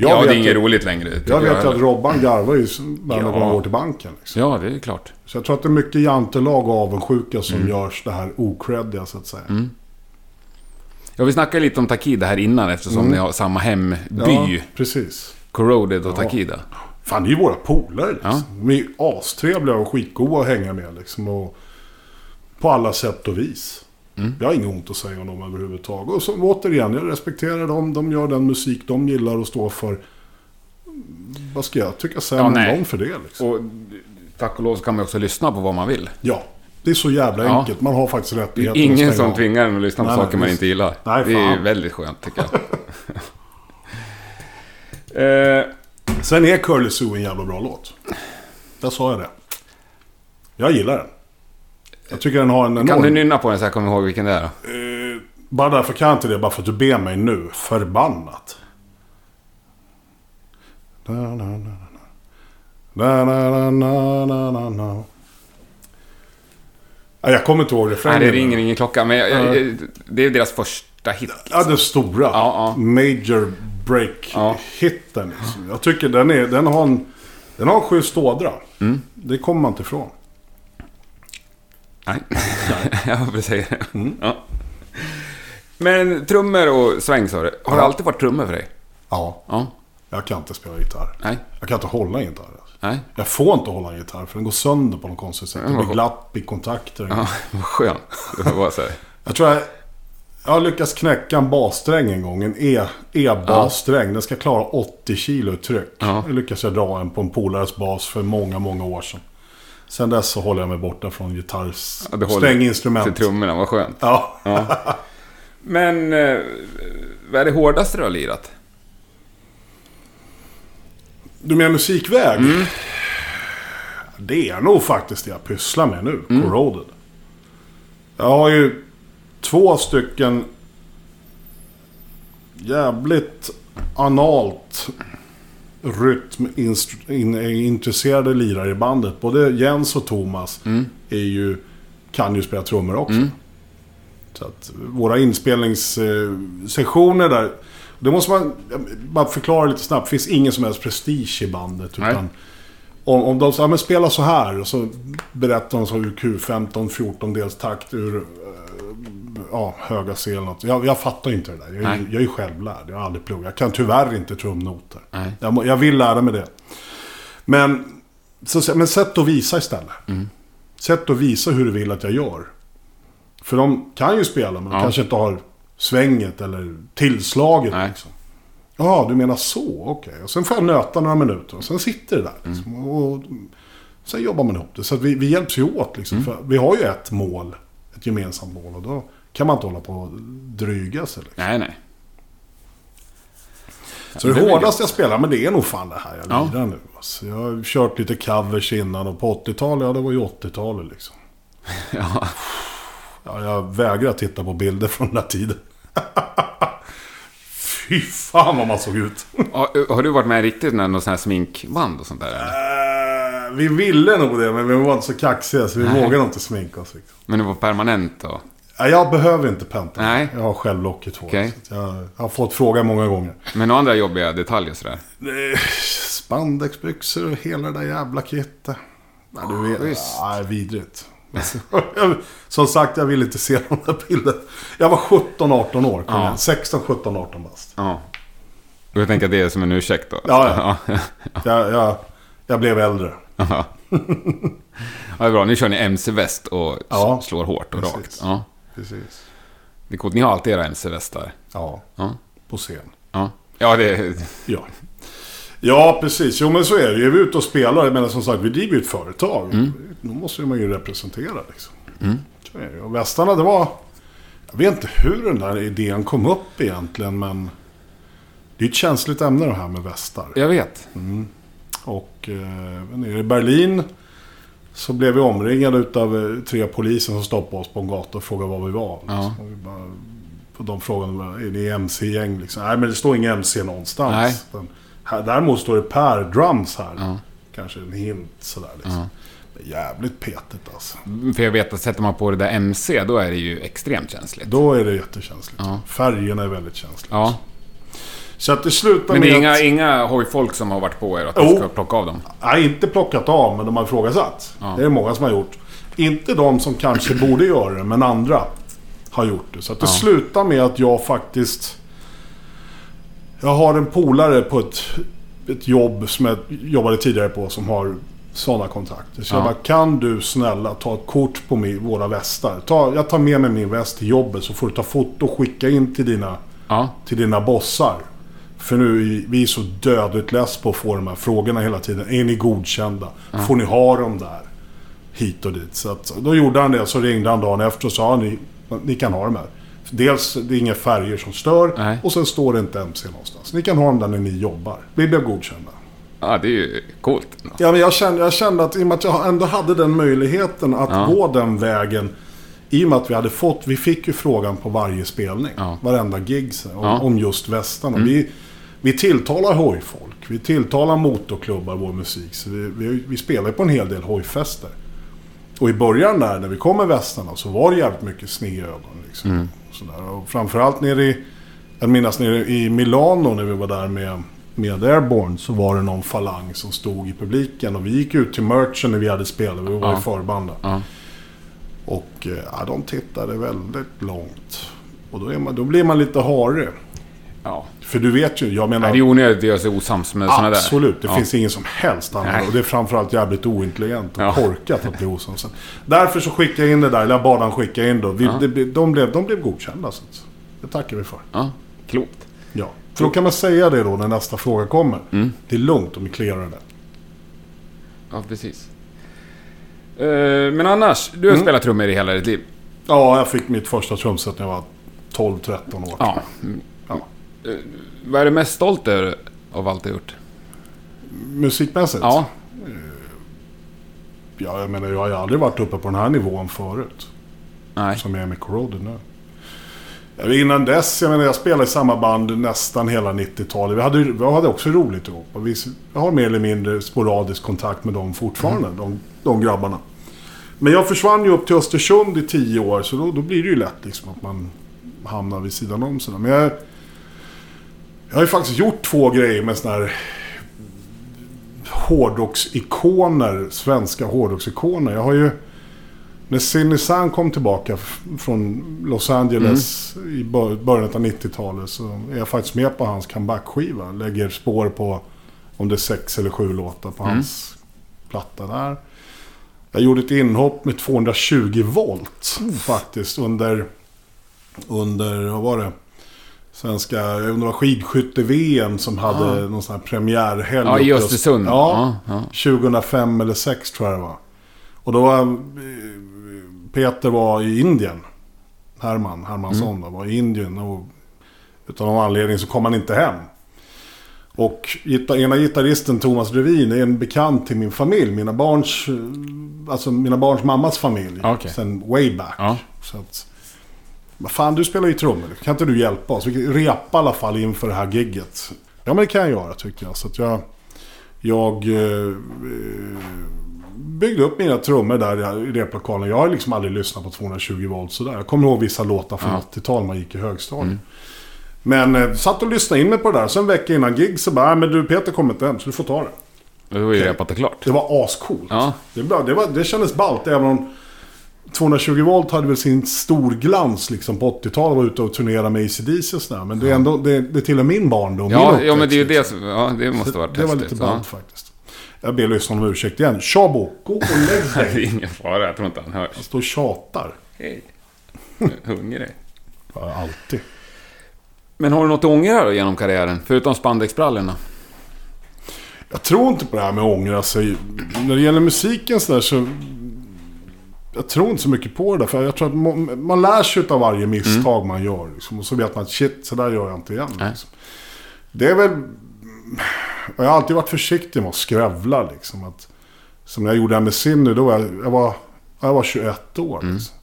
Jag ja, vet det är inget ju- roligt längre. Jag vet heller. att Robban garvar ju varje gång han går till banken. Liksom. Ja, det är klart. Så jag tror att det är mycket jantelag och avundsjuka som Mm. görs det här okreddiga så att säga. Ja, vi snackade lite om Takida här innan eftersom Mm. ni har samma hemby. Ja, precis. Corroded och Ja. Takida. Fan, det är ju våra polare liksom. Ja. De är ju astrevliga och skitgoda att hänga med liksom. Och på alla sätt och vis. Mm. Jag har inget ont att säga om dem överhuvudtaget. Och så, återigen, jag respekterar dem. De gör den musik de gillar och står för. Vad ska jag tycka sämre Ja, om nej. dem för det liksom? Och tack och lov så kan man också lyssna på vad man vill. Ja, det är så jävla Ja. enkelt. Man har faktiskt Det rättighet är ingen som av. tvingar en att lyssna på Nej, nej, saker man visst. inte gillar. Nej, det är väldigt skönt tycker jag. eh, Sen är Curly Sue en jävla bra låt. Där sa jag det. Jag gillar den. Jag tycker den har en enorm... kan du nynna på den så jag kommer ihåg vilken det är? då? Eh, bara därför kan jag inte det, bara för att du ber mig nu. Förbannat. Na, na, na, na, na. Na, na, na, na, na, na. Nej, Jag kommer inte ihåg Nej, refrängen. det ringer ingen klocka, men jag, jag, Ja. det är deras första hit. Ja, den stora. Ja, ja. Major Ja. break-hitten. Liksom. Jag tycker den, är, den har en... Den har ådra. Mm. Det kommer man inte ifrån. Nej, jag säga det. Mm. Ja. Men trummor och sväng sa du. Har det Ja. alltid varit trummor för dig? Ja, Ja. jag kan inte spela gitarr. Nej. Jag kan inte hålla en gitarr. Alltså. Nej. Jag får inte hålla en gitarr för den går sönder på något konstigt sätt. Det Ja, blir glapp i kontakter. Ja, vad skönt. Det var så. Jag tror jag, jag har lyckats knäcka en bassträng en gång. En E- E-bassträng. Den ska klara 80 kilo tryck. Ja. Det lyckades jag dra en på en polares bas för många, många år sedan. Sen dess så håller jag mig borta från gitarrs... Ja, stränginstrument. Till trummorna, vad skönt. Ja. Ja. Men, eh, vad är det hårdaste du har lirat? Du menar musikväg? Mm. Det är nog faktiskt det jag pysslar med nu. Mm. Corroded. Jag har ju två stycken jävligt analt rytmintresserade lirare i bandet. Både Jens och Thomas är ju, kan ju spela trummor också. Så att våra inspelningssessioner där. Det måste man bara förklara lite snabbt. Det finns ingen som helst prestige i bandet. Nej. Utan om, om de säger, ja, men spela så här. Och så berättar de så ur Q15, 14 dels takt ur ja, höga C eller något. Jag, jag fattar inte det där. Jag, Nej. jag är självlärd. Jag har aldrig pluggat. Jag kan tyvärr inte trumnoter. Jag, jag vill lära mig det. Men, så, men sätt att visa istället. Mm. Sätt att visa hur du vill att jag gör. För de kan ju spela, men de Ja. kanske inte har svänget eller tillslaget. Nej. Liksom. Ja, du menar så? Okej. Och sen får jag nöta några minuter och sen sitter det där. Liksom. Mm. Och sen jobbar man ihop det. Så vi, vi hjälps ju åt. Mm. Liksom. För vi har ju ett mål. Ett gemensamt mål. Och då kan man inte hålla på och dryga sig. Liksom. Nej, nej. Så det det, hårdaste jag spelar, men det är nog fan det här jag Ja. lirar nu. Alltså, jag har kört lite covers innan och på 80-talet, ja det var ju 80-talet liksom. Ja. Ja, jag vägrar titta på bilder från den här tiden. Fy fan vad man såg ut. Har, har du varit med riktigt med någon sån här sminkband och sånt där? Eller? Eh, vi ville nog det, men vi var inte så kaxiga så vi Nej. vågade inte sminka oss. Liksom. Men det var permanent då? Ja, jag behöver inte penta. Nej. Jag har själv locket hår. Att Jag, har fått frågan många gånger. Men några andra jobbiga detaljer sådär? Spandexbyxor och hela det där jävla kittet. Ja, du vet. Schysst. Ja, vidrigt. Som sagt, jag vill inte se de där bilderna. Jag var 17-18 år. Ja. igen. 16, 17, 18 bast. Ja. Och jag tänker att det är som en ursäkt då? Ja, ja. Jag, jag, jag blev äldre. ja. ja, det är bra. Nu kör ni MC-väst och Ja. slår hårt och Precis. rakt. Ja. Precis. Det är coolt. Ni har alltid era MC-västar. Ja, Ja. på scen. Ja. Ja, det... Ja. Ja, precis. Jo, men så är det ju. Är vi ute och spelar, menar som sagt, vi driver ju ett företag. Då måste man ju representera liksom. Så är det. ju. Och västarna, det var... Jag vet inte hur den där idén kom upp egentligen, men... Det är ett känsligt ämne det här med västar. Jag vet. Och eh, nere i Berlin så blev vi omringade utav eh, tre poliser som stoppade oss på en gata och frågade var vi var. Liksom. Ja. Vi bara, på de frågorna, är det MC-gäng? Liksom. Nej, men det står ingen MC någonstans. Nej. Men här, däremot står det Per Drums här. Ja. Kanske en hint sådär liksom. Det är jävligt petigt alltså. För jag vet att sätter man på det där MC, då är det ju extremt känsligt. Då är det jättekänsligt. Ja. Färgerna är väldigt känsliga. Ja. Så att det slutar Men det är med inga, att... inga hojfolk som har varit på er att ni ska plocka av dem? Nej, inte plockat av, men de har ifrågasatt. Ja. Det är många som har gjort. Inte de som kanske borde göra det, men andra har gjort det. Så att det Ja. slutar med att jag faktiskt... Jag har en polare på ett, ett jobb som jag jobbade tidigare på som har sådana kontakter. Så Ja. jag bara, kan du snälla ta ett kort på min, våra västar? Ta, jag tar med mig min väst till jobbet så får du ta foto och skicka in till dina Ja. till dina bossar. För nu är vi så dödligt less på att få de här frågorna hela tiden. Är ni godkända? Får ni ha dem där? Hit och dit. Så att, då gjorde han det. Så ringde han dagen efter och sa ni, ni kan ha dem här. Dels, det är inga färger som stör. Nej. Och sen står det inte MC någonstans. Ni kan ha dem där när ni jobbar. Vi blev godkända. Ja, det är ju coolt. Ja, men jag, kände, jag kände att i och med att jag ändå hade den möjligheten att Ja. gå den vägen. I och med att vi hade fått, vi fick ju frågan på varje spelning. Ja. Varenda gig om, Ja. Mm. om just västarna. Vi, vi tilltalar hojfolk. Vi tilltalar motorklubbar, vår musik. Så vi, vi, vi spelar på en hel del hojfester. Och i början där, när vi kom med västarna, så var det jävligt mycket sne i ögonen. Liksom. Mm. Och sådär. Och framförallt nere i, jag minns nere i Milano när vi var där med, med Airborne, så var det någon falang som stod i publiken. Och vi gick ut till merchen när vi hade spelat, vi var Ja. i förband. Ja. Och eh, ja, de tittade väldigt långt. Och då, man, då blir man lite harig. Ja. För du vet ju, jag menar... Nej, det är onödigt att göra sig osams med sådana där. Absolut, det Ja. finns ingen som helst. Nej. Och det är framförallt jävligt ointelligent och Ja. korkat att bli osams. Därför så skickade jag in det där, eller jag bad han skicka in då. Vi, Ja. det, de, blev, de blev godkända. Så det tackar vi för. Ja, klokt. Ja. För då kan man säga det då när nästa fråga kommer. Mm. Det är lugnt om vi clearar det. Ja, precis. Eh, Men annars, du har Mm. spelat trummor i hela ditt liv. Ja, jag fick mitt första trumset när jag var 12-13 år. Ja. Eh, Vad är du mest stolt över av allt du har gjort? Musikmässigt? Ja. Ja, jag menar jag har ju aldrig varit uppe på den här nivån förut. Nej. Som jag är med Corroded nu. Innan dess, jag menar jag spelade i samma band nästan hela 90-talet. Vi hade, vi hade också roligt ihop. Och vi har mer eller mindre sporadisk kontakt med dem fortfarande, de, de grabbarna. Men jag försvann ju upp till Östersund i tio år, så då, då blir det ju lätt liksom att man hamnar vid sidan om sådär. Men jag, jag har ju faktiskt gjort två grejer med sådana här hårdrocksikoner, svenska hårdrocksikoner. Jag har ju... När Cindy San kom tillbaka från Los Angeles i bör- början av 90-talet så är jag faktiskt med på hans comeback-skiva. Lägger spår på om det är sex eller sju låtar på hans platta där. Jag gjorde ett inhopp med 220 volt faktiskt under... Under, vad var det? Svenska, jag undrar skidskytte-VM som hade någon sån här premiärhelg. Ja, i Östersund. Ja, ja. 2005 eller 2006 tror jag det var. Och då var... eh, Peter var i Indien. Herman, Hermansson då, var i Indien. Och utav någon anledning så kom han inte hem. Och ena gitarristen Thomas Revin är en bekant till min familj. Mina barns, eh, alltså mina barns mammas familj. Okej. Sen way back. Ja. Så att, vad fan, du spelar ju trummor. Kan inte du hjälpa oss? Repa i alla fall inför det här gigget. Ja, men det kan jag göra tycker jag. Så att jag... Jag eh, byggde upp mina trummor där i replokalen. Jag har liksom aldrig lyssnat på 220 volt sådär. Jag kommer ihåg vissa låtar från Ja. 80-talet man gick i högstadiet. Men eh, satt och lyssnade in mig på det där. Sen en vecka innan gig så bara, "Nej, men du Peter kommer inte hem så du får ta det. Det var ju repat och klart. Det var ascoolt. Ja. Det, det, var, det kändes ballt även om 220 volt hade väl sin storglans liksom på 80-talet. Var ute och turnerade med ACDC och sådär. Men det är ändå, det, det tillhör min barndom. Ja, min ja men det är ju det som... Ja, det måste liksom. varit Det var lite ballt faktiskt. Jag ber lyssnarna om ursäkt igen. Tjabo, gå och lägg Ja. dig. Det är ingen fara, jag tror inte han hörs. Jag står och tjatar. Hej. Hungrig. Ja, alltid. Men har du något att ångra då genom karriären? Förutom spandexbrallorna? Jag tror inte på det här med att ångra sig. När det gäller musiken så där så... Jag tror inte så mycket på det. För jag tror att man lär sig av varje misstag man gör. Liksom, och så vet man att shit, så där gör jag inte igen. Liksom. Det är väl... Jag har alltid varit försiktig med att skrävla liksom. Att, som när jag gjorde det här med Sinny, då var jag, jag, var, jag var 21 år. Liksom.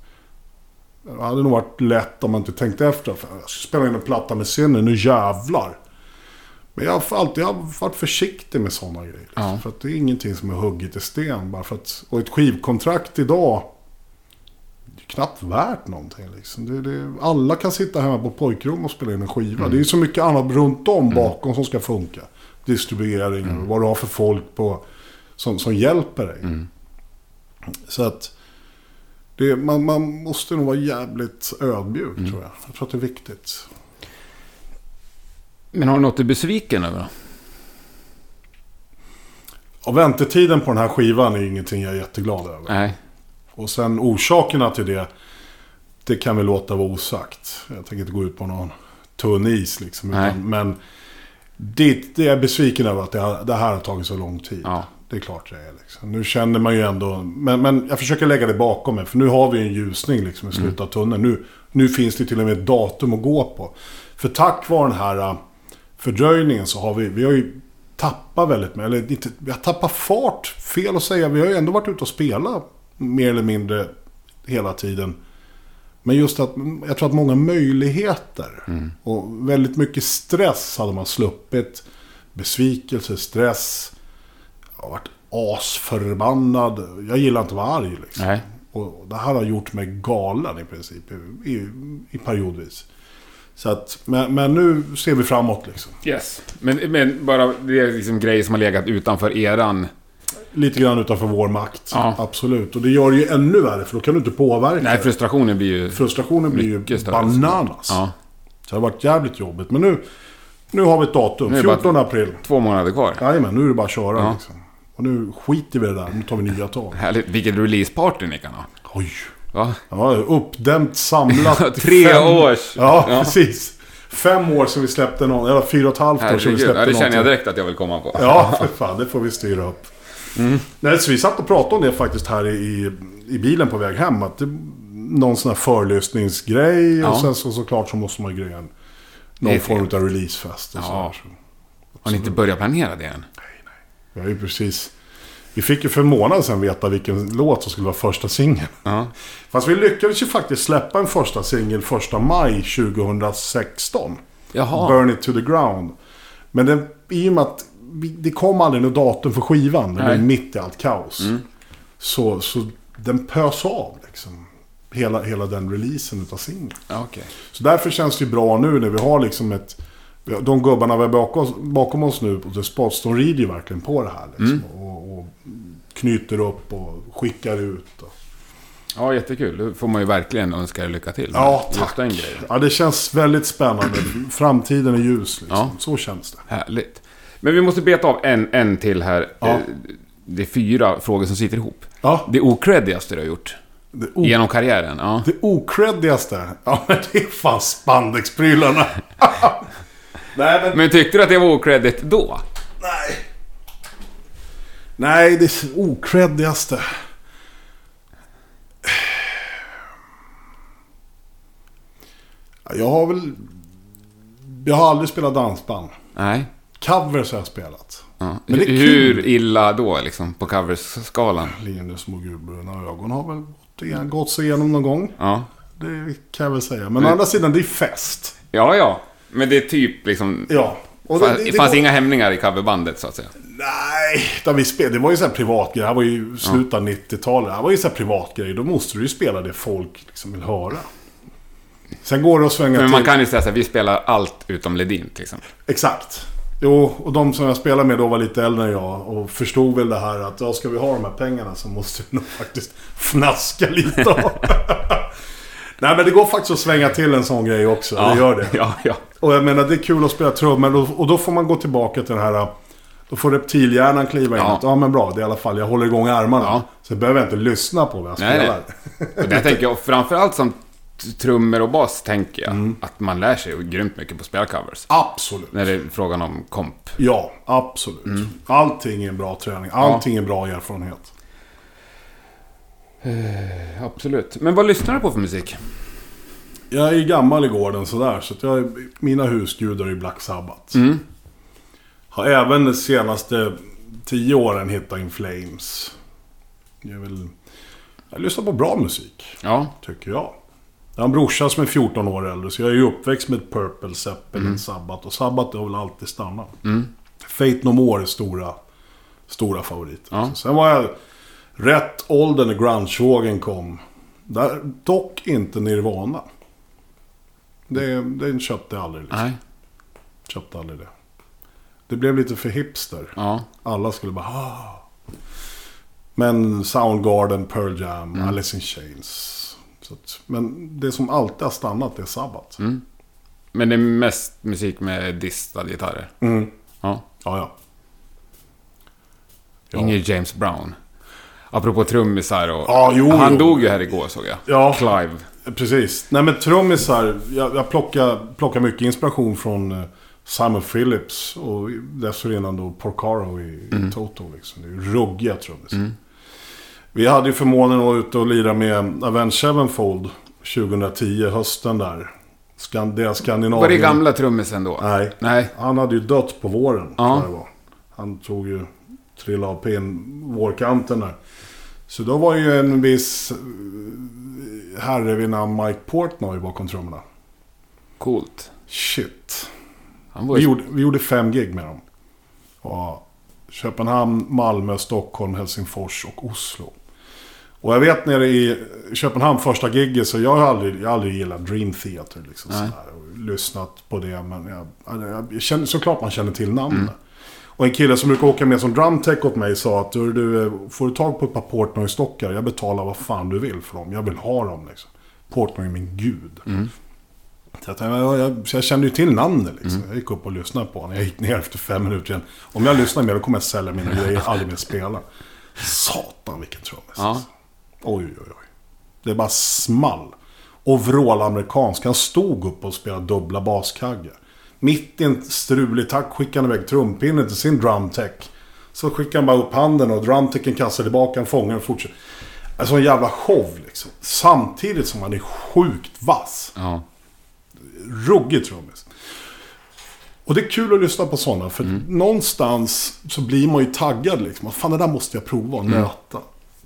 Det hade nog varit lätt om man inte tänkte efter. För jag ska spela in en platta med Sinny, nu jävlar. Men jag har alltid jag har varit försiktig med sådana grejer. Liksom. Ja. För att det är ingenting som är hugget i sten. Bara för att, och ett skivkontrakt idag. Knappt värt någonting. Liksom. Det, det, alla kan sitta hemma på pojkrum och spela in en skiva. Det är så mycket annat runt om bakom som ska funka. Distribuering och vad du har för folk på, som, som hjälper dig. Så att det, man, man måste nog vara jävligt ödmjuk tror jag. Jag tror att det är viktigt. Men har du något du är besviken över? Och väntetiden på den här skivan är ingenting jag är jätteglad över. Nej. Och sen orsakerna till det, det kan vi låta vara osagt. Jag tänker inte gå ut på någon tunn is liksom. Utan, men det, det är jag besviken över att det, har, det här har tagit så lång tid. Ja. Det är klart det är. Liksom. Nu känner man ju ändå... Men, men jag försöker lägga det bakom mig. För nu har vi en ljusning liksom, i slutet av tunneln. Nu, nu finns det till och med ett datum att gå på. För tack vare den här äh, fördröjningen så har vi... Vi har ju tappat väldigt mycket. Eller inte, vi har tappat fart. Fel att säga. Vi har ju ändå varit ute och spelat mer eller mindre hela tiden. Men just att jag tror att många möjligheter och väldigt mycket stress hade man sluppit. Besvikelse, stress. Jag har varit asförbannad. Jag gillar inte att vara arg liksom. Nej. Och det här har gjort mig galen i princip. I, i, i periodvis. Så att, men, men nu ser vi framåt liksom. Yes. Men, men bara det är liksom grejer som har legat utanför eran... Lite grann utanför vår makt. Ja. Absolut. Och det gör det ju ännu värre för då kan du inte påverka. Nej, frustrationen blir ju... Frustrationen blir ju bananas. Ja. Så det har varit jävligt jobbigt. Men nu, nu har vi ett datum. Nu är det bara- 14 april. Två månader kvar. Jajamän, nu är det bara att köra Ja. liksom. Och nu skiter vi i det där. Nu tar vi nya tag. Härligt. Vilket releaseparty ni kan ha. Oj. Va? Ja, uppdämt, samlat. Tre fem- års. Ja, Ja. precis. Fem år sedan vi släppte någon. Eller fyra och ett halvt år sedan vi släppte Ja, det känner jag någonting. direkt att jag vill komma på. Ja, för fan. Det får vi styra upp. Mm. Nej, så vi satt och pratade om det faktiskt här i, i bilen på väg hem. Att det, någon sån här förlyssningsgrej. Ja. Och sen så, såklart så måste man ju greja någon form av releasefest. Och Ja. så Har ni inte börjat planera det än? Vi har ju precis Vi fick ju för en månad sedan veta vilken låt som skulle vara första singeln. Ja. Fast vi lyckades ju faktiskt släppa en första singel första maj 2016. Jaha. Burn it to the ground. Men den, i och med att det kom aldrig något datum för skivan. Det blev mitt i allt kaos. Mm. Så, så den pös av liksom. Hela, hela den releasen utav singeln. Okej. Så därför känns det bra nu när vi har liksom ett... De gubbarna vi har bakom bakom oss nu på The Spots, de rider ju verkligen på det här. Liksom, och, och knyter upp och skickar ut. Och, Ja, jättekul. Då får man ju verkligen önska er lycka till. ja, tack. Ja, det känns väldigt spännande. Framtiden är ljus. Liksom. Ja. Så känns det. Härligt. Men vi måste beta av en, en till här. Ja. Eh, Det är fyra frågor som sitter ihop. Ja, Det ocreddigaste du har gjort o- genom karriären. Ja. det okreddigaste. Ja, men det är fan spandexprylarna. Nej, men... Men tyckte du att det var ocreddigt då? Nej. Nej, det är okreddigaste. Ja, Jag har väl... Jag har aldrig spelat dansband. Nej. Covers har jag spelat. Ja. Men det är Hur kul. illa då, liksom, på coversskalan? Linus små gulbruna ögon har väl gått gått sig igenom någon gång. Ja. Det kan jag väl säga. Men å andra sidan, det är fest. Ja, ja. Men det är typ liksom... Ja. Och Det, det fanns går- inga hämningar i coverbandet, så att säga. Nej, där vi spel, det var ju så här privat grej. Det här var ju slutet av 90-talet. Det här var ju så här privat grej. Då måste du ju spela det folk liksom vill höra. Sen går det att svänga Men till. man kan ju säga så här, vi spelar allt utom Ledin, till exempel. Exakt. Jo, och de som jag spelade med då var lite äldre än jag. Och förstod väl det här att ja, ska vi ha de här pengarna så måste vi nog faktiskt fnaska lite. av. Nej, men det går faktiskt att svänga till en sån grej också. Det gör det. Ja, ja. Och jag menar, det är kul att spela trummor. Och, och då får man gå tillbaka till den här... Då får reptilhjärnan kliva in. Ja. Att, ja men bra, det är i alla fall, jag håller igång armarna. Ja. Så behöver jag inte lyssna på vad jag Nej, spelar. Och där tänker jag, framförallt som trummor och bas, tänker jag, Mm. att man lär sig grymt mycket på spelcovers. Absolut. När det är frågan om komp. Ja, absolut. Mm. Allting är en bra träning. Allting är bra erfarenhet. Absolut. Men vad lyssnar du på för musik? Jag är gammal i gården sådär, så att jag, mina husgudar är Black Sabbath. Mm. Har även de senaste tio åren hittat In Flames. Jag, vill, jag lyssnar på bra musik, Ja. tycker jag. Jag har en brorsa som är 14 år äldre, så jag är ju uppväxt med Purple, Zeppelin, Sabbath. Och Sabbath har väl alltid stannat. Mm. Fate No More är stora, stora favoriter. Ja. Sen var jag rätt ålder när grunge-vågen kom. Där, dock inte Nirvana. Det, det köpte jag aldrig. Liksom. Nej. Köpte aldrig det. Det blev lite för hipster. Ja. Alla skulle bara ah. Men Soundgarden, Pearl Jam, Mm. Alice in Chains. Att, men det som alltid har stannat är Sabbath. Mm. Men det är mest musik med distade gitarrer. Mm. Ja. Ja, ja. Ja. Ingen James Brown. Apropå trummisar och... Ja, jo, han jo. dog ju här igår såg jag. Ja. Clive. Precis. Nej men trummisar, jag, jag plockar, plockar mycket inspiration från eh, Simon Phillips och dessförinnan då Porcaro i, Mm. i Toto. Liksom. Det är ruggiga trummisar. Vi hade ju förmånen att vara ute och lira med Avenged Sevenfold 2010, hösten där. Skan, deras Skandinavien. Var det gamla trummisen då? Nej. Nej. Han hade ju dött på våren, Ja. tror jag det var. Han tog ju, trillade av pinn vårkanten där. Så då var ju en viss eh, herre vid namn Mike Portnoy bakom trummorna. Coolt. Shit. Var Vi ju... gjorde, vi gjorde fem gig med dem. Och Köpenhamn, Malmö, Stockholm, Helsingfors och Oslo. Och jag vet nere i Köpenhamn första gigget så jag har aldrig, jag har aldrig gillat Dream Theater. Liksom, sådär, och lyssnat på det. Men jag, jag, jag känner, såklart man känner till namnet. Och en kille som brukar åka med som drumtech åt mig sa att du, du, får du tag på ett par Portnoy-stockar, jag betalar vad fan du vill för dem. Jag vill ha dem liksom. Portnoy är min gud. Så jag, jag, jag, så jag kände ju till namnet liksom. Jag gick upp och lyssnade på honom. Jag gick ner efter fem minuter igen. Om jag lyssnar mer då kommer jag sälja mina grejer, aldrig mer spela. Satan vilken trummis. Ja. alltså. Oj, oj, oj. Det bara small. Och vrål-amerikansk. Han stod upp och spelade dubbla baskaggar. Mitt i en strulig takt skickade han iväg trumpinnen till sin drumtech. Så skickade han bara upp handen och drumtechen kastade tillbaka en fångar och fortsatte. Alltså en jävla show liksom. Samtidigt som han är sjukt vass. Ja. Ruggig trummis. Och det är kul att lyssna på sådana. För någonstans så blir man ju taggad liksom. Fan, det där måste jag prova och nöta.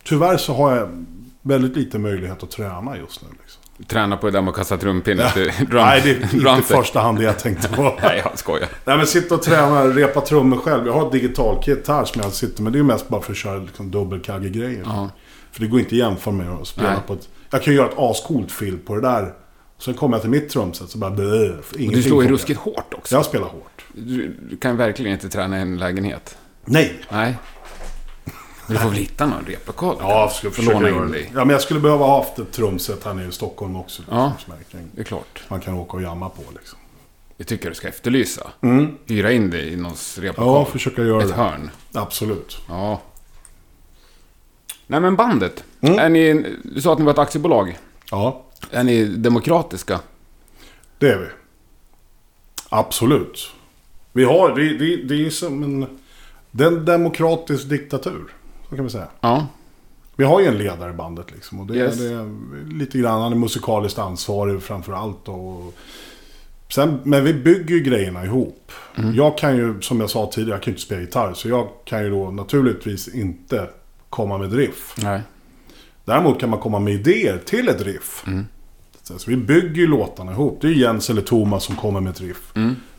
Tyvärr så har jag väldigt lite möjlighet att träna just nu. Liksom. Träna på det där med att kasta trumpinne. drum- Nej, det är inte i första hand det jag tänkte på. Nej, jag skojar. Nej, men sitta och träna, repa trummor själv. Jag har ett digitalkit här som jag sitter med. Det är mest bara för att köra liksom dubbelkagge-grejer. Ja. För det går inte att jämföra med att spela Nej. på ett... Jag kan ju göra ett ascoolt fill på det där. Sen kommer jag till mitt trumset så bara... Blö, du slår ju ruskigt hårt också. Jag spelar hårt. Du, du kan verkligen inte träna i en lägenhet. Nej! Nej. Du får väl hitta någon replokal? Ja, jag skulle Får försöka låna in dig. Ja, men jag skulle behöva ha haft ett trumset här nere i Stockholm också. Liksom, Ja. kan- Det är klart. Man kan åka och jamma på liksom. Det tycker jag du ska efterlysa. Mm. Hyra in dig i någons Ja, replokal. försöka göra Ett det. hörn. Absolut. Ja. Nej men bandet. Mm. Är ni, du sa att ni var ett aktiebolag. Ja, Är ni demokratiska? det är vi. Absolut. Vi har... Det, det, det är som en... Det är en demokratisk diktatur. Så kan vi säga. Ja. Vi har ju en ledare i bandet liksom. Och det, Yes. det är lite grann, han är musikaliskt ansvarig framför allt. Och, sen, men vi bygger ju grejerna ihop. Jag kan ju, som jag sa tidigare, jag kan ju inte spela gitarr. Så jag kan ju då naturligtvis inte komma med riff. Nej. Däremot kan man komma med idéer till ett riff. Så vi bygger ju låtarna ihop. Det är Jens eller Thomas som kommer med ett riff.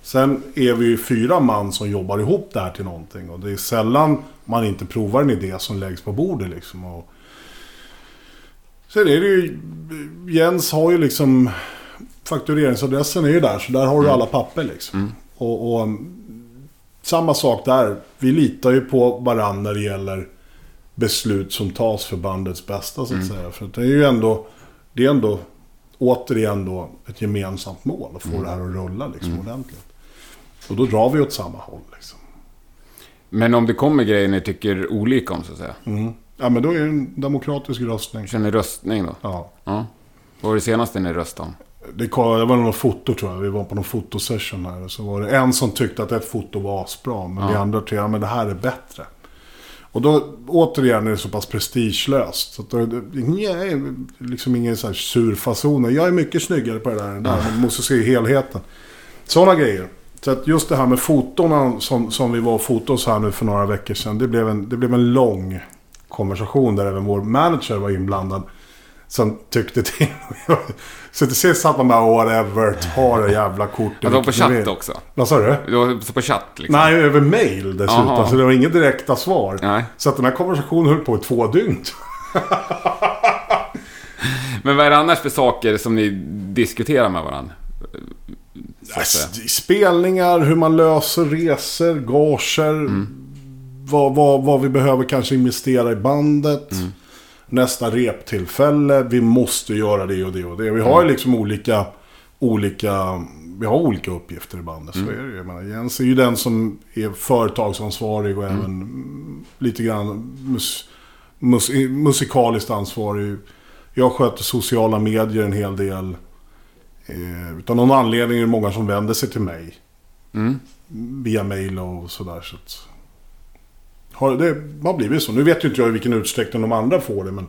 Sen är vi ju fyra man som jobbar ihop det här till någonting. Och det är sällan man inte provar en idé som läggs på bordet liksom. Och Sen är det ju... Jens har ju liksom... Faktureringsadressen är ju där, så där har du alla papper liksom. Och, och samma sak där. Vi litar ju på varandra när det gäller beslut som tas för bandets bästa så att säga. För det är ju ändå... Det är ändå återigen då ett gemensamt mål att få det här att rulla liksom ordentligt. Och då drar vi åt samma håll liksom. Men om det kommer grejer ni tycker olika om så att säga. Mm. Ja men då är det en demokratisk röstning. Känner röstning då? Ja. Ja. Vad var det senaste ni röstade om? Det, var någon foto tror jag. Vi var på någon fotosession här. Så var det en som tyckte att ett foto var asbra. Men vi Ja. andra tre, ja men det här är bättre. Och då återigen är det så pass prestigelöst. Så att det, nej, liksom ingen så här sur fason. Jag är mycket snyggare på det där än där. Man måste se helheten. Sådana grejer. Så att just det här med fotona som, som vi var och fotade oss här nu för några veckor sedan. Det blev en, det blev en lång konversation där även vår manager var inblandad. Som tyckte till. så till sist satt man bara whatever, ta det jävla kortet. Ja, det var på chatt vill." också. Vad sa du? Det var på chatt liksom. Nej, över mail dessutom. Aha. Så det var inga direkta svar. Nej. Så att den här konversationen höll på i två dygn. Men vad är det annars för saker som ni diskuterar med varandra? Spelningar, hur man löser resor, gager. Mm. Vad, vad, vad vi behöver kanske investera i bandet. Mm. Nästa reptillfälle. Vi måste göra det och det och det. Vi har ju Mm. liksom olika, olika, vi har olika uppgifter i bandet. Mm. Så är det ju. Jag menar, Jens är ju den som är företagsansvarig och Mm. även mm, lite grann mus, mus, musikaliskt ansvarig. Jag sköter sociala medier en hel del. Eh, utan någon anledning är det många som vänder sig till mig. Mm. Via mail och sådär. Så att, har, det har blivit så. Nu vet ju inte jag i vilken utsträckning de andra får det. Men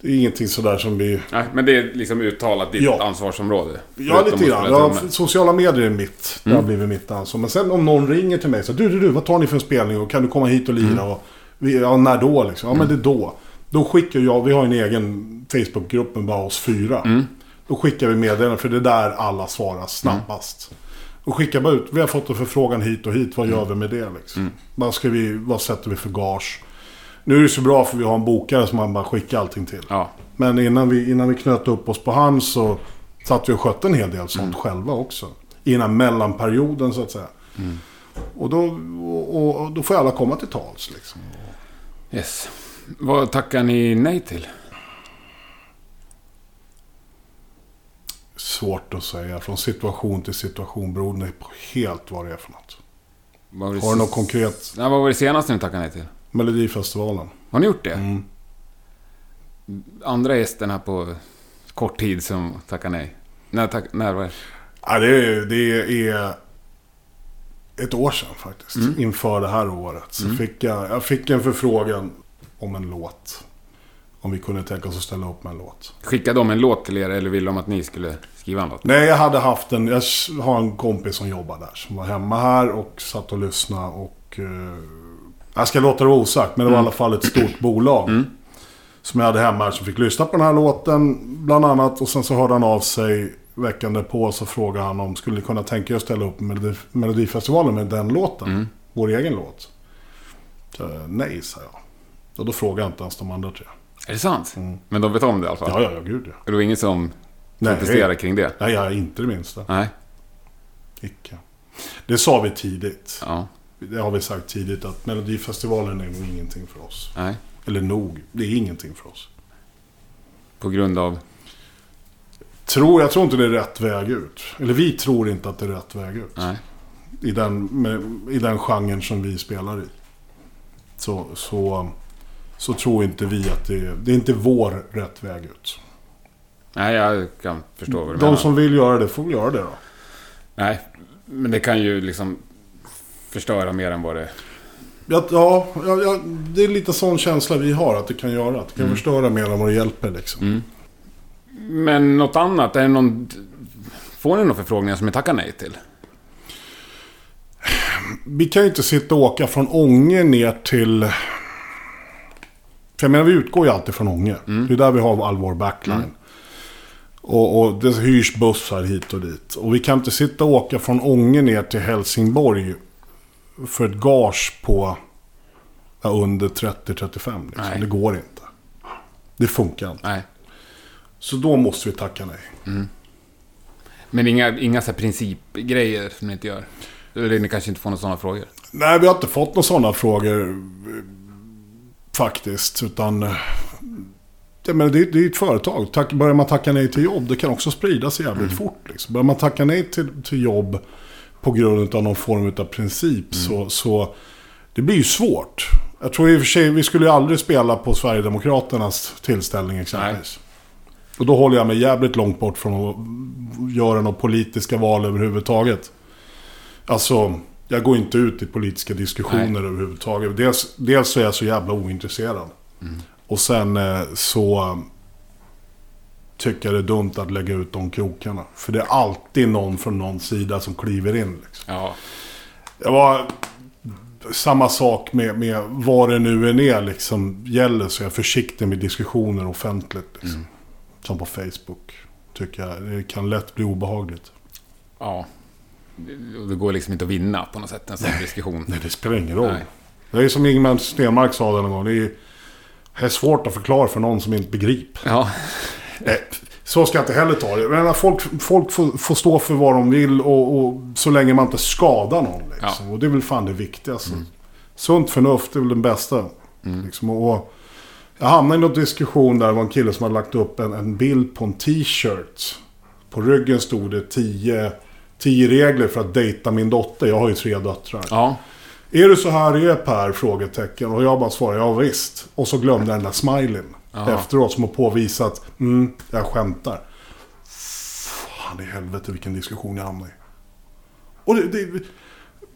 det är ingenting sådär som vi... Nej, men det är liksom uttalat ditt Ja. ansvarsområde. Ja, lite grann. Ja, sociala medier är mitt. Det har blivit mitt ansvar. Men sen om någon ringer till mig så du, du, du, vad tar ni för en spelning och kan du komma hit och lira? Och, vi, ja, när då liksom? Ja, men det är då. Då skickar jag, vi har en egen Facebookgrupp med bara oss fyra. Då skickar vi meddelanden, för det är där alla svarar snabbast. Och skickar bara ut, vi har fått en förfrågan hit och hit, vad gör vi med det liksom? Vad, ska vi, vad sätter vi för gage? Nu är det så bra för vi har en bokare som man bara skickar allting till. Ja. Men innan vi, innan vi knöt upp oss på han så satt vi och skötte en hel del sånt själva också. I den här mellanperioden så att säga. Och, då, och, och då får alla komma till tals liksom. Yes. Vad tackar ni nej till? Svårt att säga. Från situation till situation beroende på helt vad det är för något. Har du något konkret? Nej, vad var det senaste ni tackade nej till? Melodifestivalen. Har ni gjort det? Mm. Andra gästen här på kort tid som tackar nej. När, tack, när var det? Ja, det, är, det är ett år sedan faktiskt. Inför det här året. Så fick jag, jag fick en förfrågan om en låt. Om vi kunde tänka oss att ställa upp med en låt. Skickade de en låt till er eller ville de att ni skulle skriva låt? Nej, jag hade haft en... Jag har en kompis som jobbar där. Som var hemma här och satt och lyssnade och... Eh, jag ska låta det vara osagt, men det var i alla fall ett stort bolag. Som jag hade hemma här som fick lyssna på den här låten, bland annat. Och sen så hörde han av sig veckan därpå så frågade han om skulle ni kunna tänka er att ställa upp Melodi, Melodifestivalen med den låten. Vår egen låt. Så, nej, sa jag. Och då frågade jag inte ens de andra tre. Är det sant? Men de vet om det i alla fall? Ja, ja, ja, gud ja. Det var ingen som Nej. protesterade kring det? Nej, jag inte det minsta. Nej. Icke. Det sa vi tidigt. Ja. Det har vi sagt tidigt att Melodifestivalen är nog ingenting för oss. Nej. Eller nog, det är ingenting för oss. På grund av... Tror, jag tror inte det är rätt väg ut. Eller vi tror inte att det är rätt väg ut. Nej. I, den, med, I den genren som vi spelar i. Så, så, så tror inte vi att det är... Det är inte vår rätt väg ut. Nej, jag kan förstå vad du De menar. som vill göra det får väl göra det då. Nej, men det kan ju liksom förstöra mer än vad det... Ja, ja, ja, det är lite sån känsla vi har att det kan göra. Att det kan förstöra mer än vad det hjälper liksom. Mm. Men något annat? Är det någon... Får ni några förfrågningar som ni tackar nej till? Vi kan ju inte sitta och åka från Ånge ner till... För jag menar, vi utgår ju alltid från Ånge. Det är där vi har all vår backline. Och, och det hyrs bussar hit och dit. Och vi kan inte sitta och åka från Ånge ner till Helsingborg för ett gage på ja, under 30-35. Liksom. Det går inte. Det funkar inte. Nej. Så då måste vi tacka nej. Men inga, inga så principgrejer som ni inte gör? Eller ni kanske inte får några sådana frågor? Nej, vi har inte fått några sådana frågor eh, faktiskt. Utan... Jag menar, det, det är ju ett företag. Tack, börjar man tacka nej till jobb, det kan också sprida sig jävligt fort. Liksom. Börjar man tacka nej till, till jobb på grund av någon form av princip så, så... Det blir ju svårt. Jag tror i och för sig, vi skulle ju aldrig spela på Sverigedemokraternas tillställning exempelvis. Och då håller jag mig jävligt långt bort från att göra några politiska val överhuvudtaget. Alltså, jag går inte ut i politiska diskussioner överhuvudtaget. Dels, dels så är jag så jävla ointresserad. Och sen eh, så tycker jag det är dumt att lägga ut de krokarna. För det är alltid någon från någon sida som kliver in. Liksom. Ja. Jag var... Samma sak med, med vad det nu än är liksom gäller så är jag försiktig med diskussioner offentligt. Liksom. Som på Facebook. Tycker jag. Det kan lätt bli obehagligt. Ja. Det- går liksom inte att vinna på något sätt, en sån diskussion. Nej, det spelar ingen roll. Nej. Det är som Ingmar Stenmark sa det någon gång. Det är, det är svårt att förklara för någon som inte begriper. Ja. Eh, Så ska jag inte heller ta det. Menar, folk folk får, får stå för vad de vill och, och så länge man inte skadar någon. Liksom. Och det är väl fan det viktigaste. Sunt förnuft är väl den bästa. Liksom. Och, jag hamnade i någon diskussion där det var en kille som hade lagt upp en, en bild på en t-shirt. På ryggen stod det 10 10 regler för att dejta min dotter. Jag har ju tre döttrar. Ja. Är du så här är Per? Frågetecken. Och jag bara svarar ja visst. Och så glömde jag den där smileyn. Efteråt som har påvisat. Mm, jag skämtar. Fan i helvete vilken diskussion jag hamnade i. Och det, det,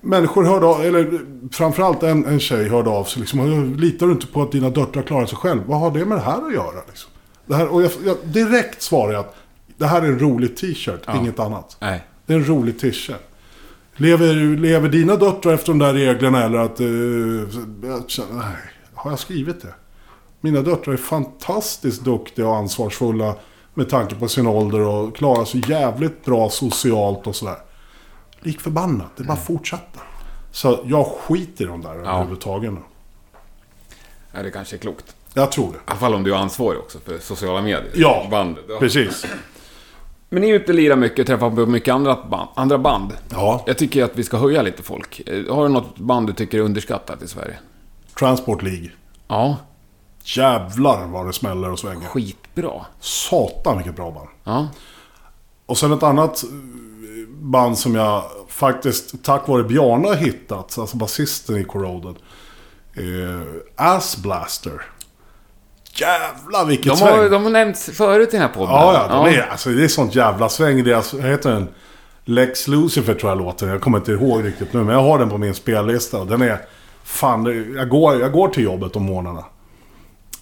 människor hörde av, eller framförallt en, en tjej hörde av sig. Liksom, Litar du inte på att dina döttrar klarar sig själv? Vad har det med det här att göra? Liksom? Det här, och jag, jag, direkt svarar jag att det här är en rolig t-shirt, Ja. inget annat. Nej. Det är en rolig t-shirt. Lever, lever dina döttrar efter de där reglerna eller att... nej, har jag skrivit det? Mina döttrar är fantastiskt duktiga och ansvarsfulla med tanke på sin ålder och klarar sig jävligt bra socialt och sådär. Lik förbannat, det är bara att fortsätta. Så jag skiter i de där överhuvudtaget nu. Ja, det kanske är klokt. Jag tror det. I alla fall om du är ansvarig också för sociala medier. Ja, Bandet. Ja. Precis. Men ni är ute och lirar mycket och träffar på mycket andra band. Andra band. Ja, Jag tycker att vi ska höja lite folk. Eh, Har du något band du tycker är underskattat i Sverige? Transport League. Ja, Jävlar vad det smäller och svänger. skitbra. Satan vilket bra band. Ja, Och sen ett annat eh, band som jag faktiskt tack vare Bjarne har hittat, alltså basisten i Corroded. Eh, Ass Blaster. Jävlar vilket de, sväng! har, de har nämnts förut i den här podden. Ja, ja, de Är, alltså, det är sånt jävla sväng. Deras, vad heter den? Lex Lucifer tror jag låter. Jag kommer inte ihåg riktigt nu, men jag har den på min spellista. Och den är... Fan, jag går, jag går till jobbet om morgnarna.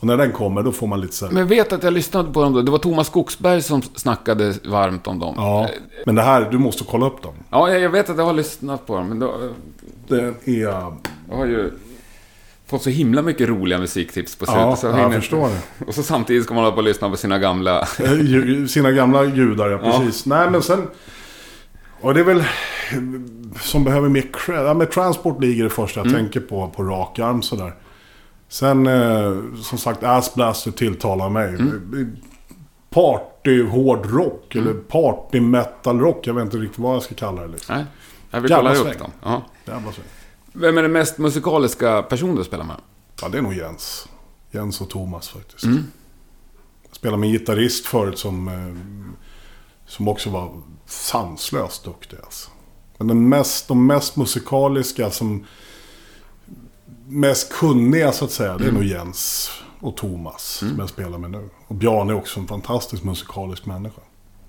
Och när den kommer, då får man lite så här, Men vet att jag lyssnade på dem då. Det var Thomas Skogsberg som snackade varmt om dem. Ja, men det här, du måste kolla upp dem. Ja, jag vet att jag har lyssnat på dem, men då, Det är... jag har ju fått så himla mycket roliga musiktips på slutet. Ja, så jag hinner- förstår det. Och så samtidigt ska man hålla på och lyssna på sina gamla... Eh, Sina gamla gudar, ja precis. Nej men sen... Och det är väl... Som behöver mer cred. Ja men Transport League är det första jag tänker på, på rak arm sådär. Sen, eh, som sagt, Ass Blaster tilltalar mig. Party hårdrock, eller party metal rock. Jag vet inte riktigt vad jag ska kalla det liksom. Nej, jag vill Jävla kolla sväng. upp dem. Ja. Jävla sväng. Vem är den mest musikaliska person du spelar med? Ja, det är nog Jens. Jens och Thomas faktiskt. Mm. Jag spelade med en gitarrist förut som, eh, som också var sanslöst duktig. Alltså. Men den mest, de mest musikaliska, som mest kunniga så att säga, det är nog Jens och Thomas som jag spelar med nu. Och Bjarne är också en fantastisk musikalisk människa.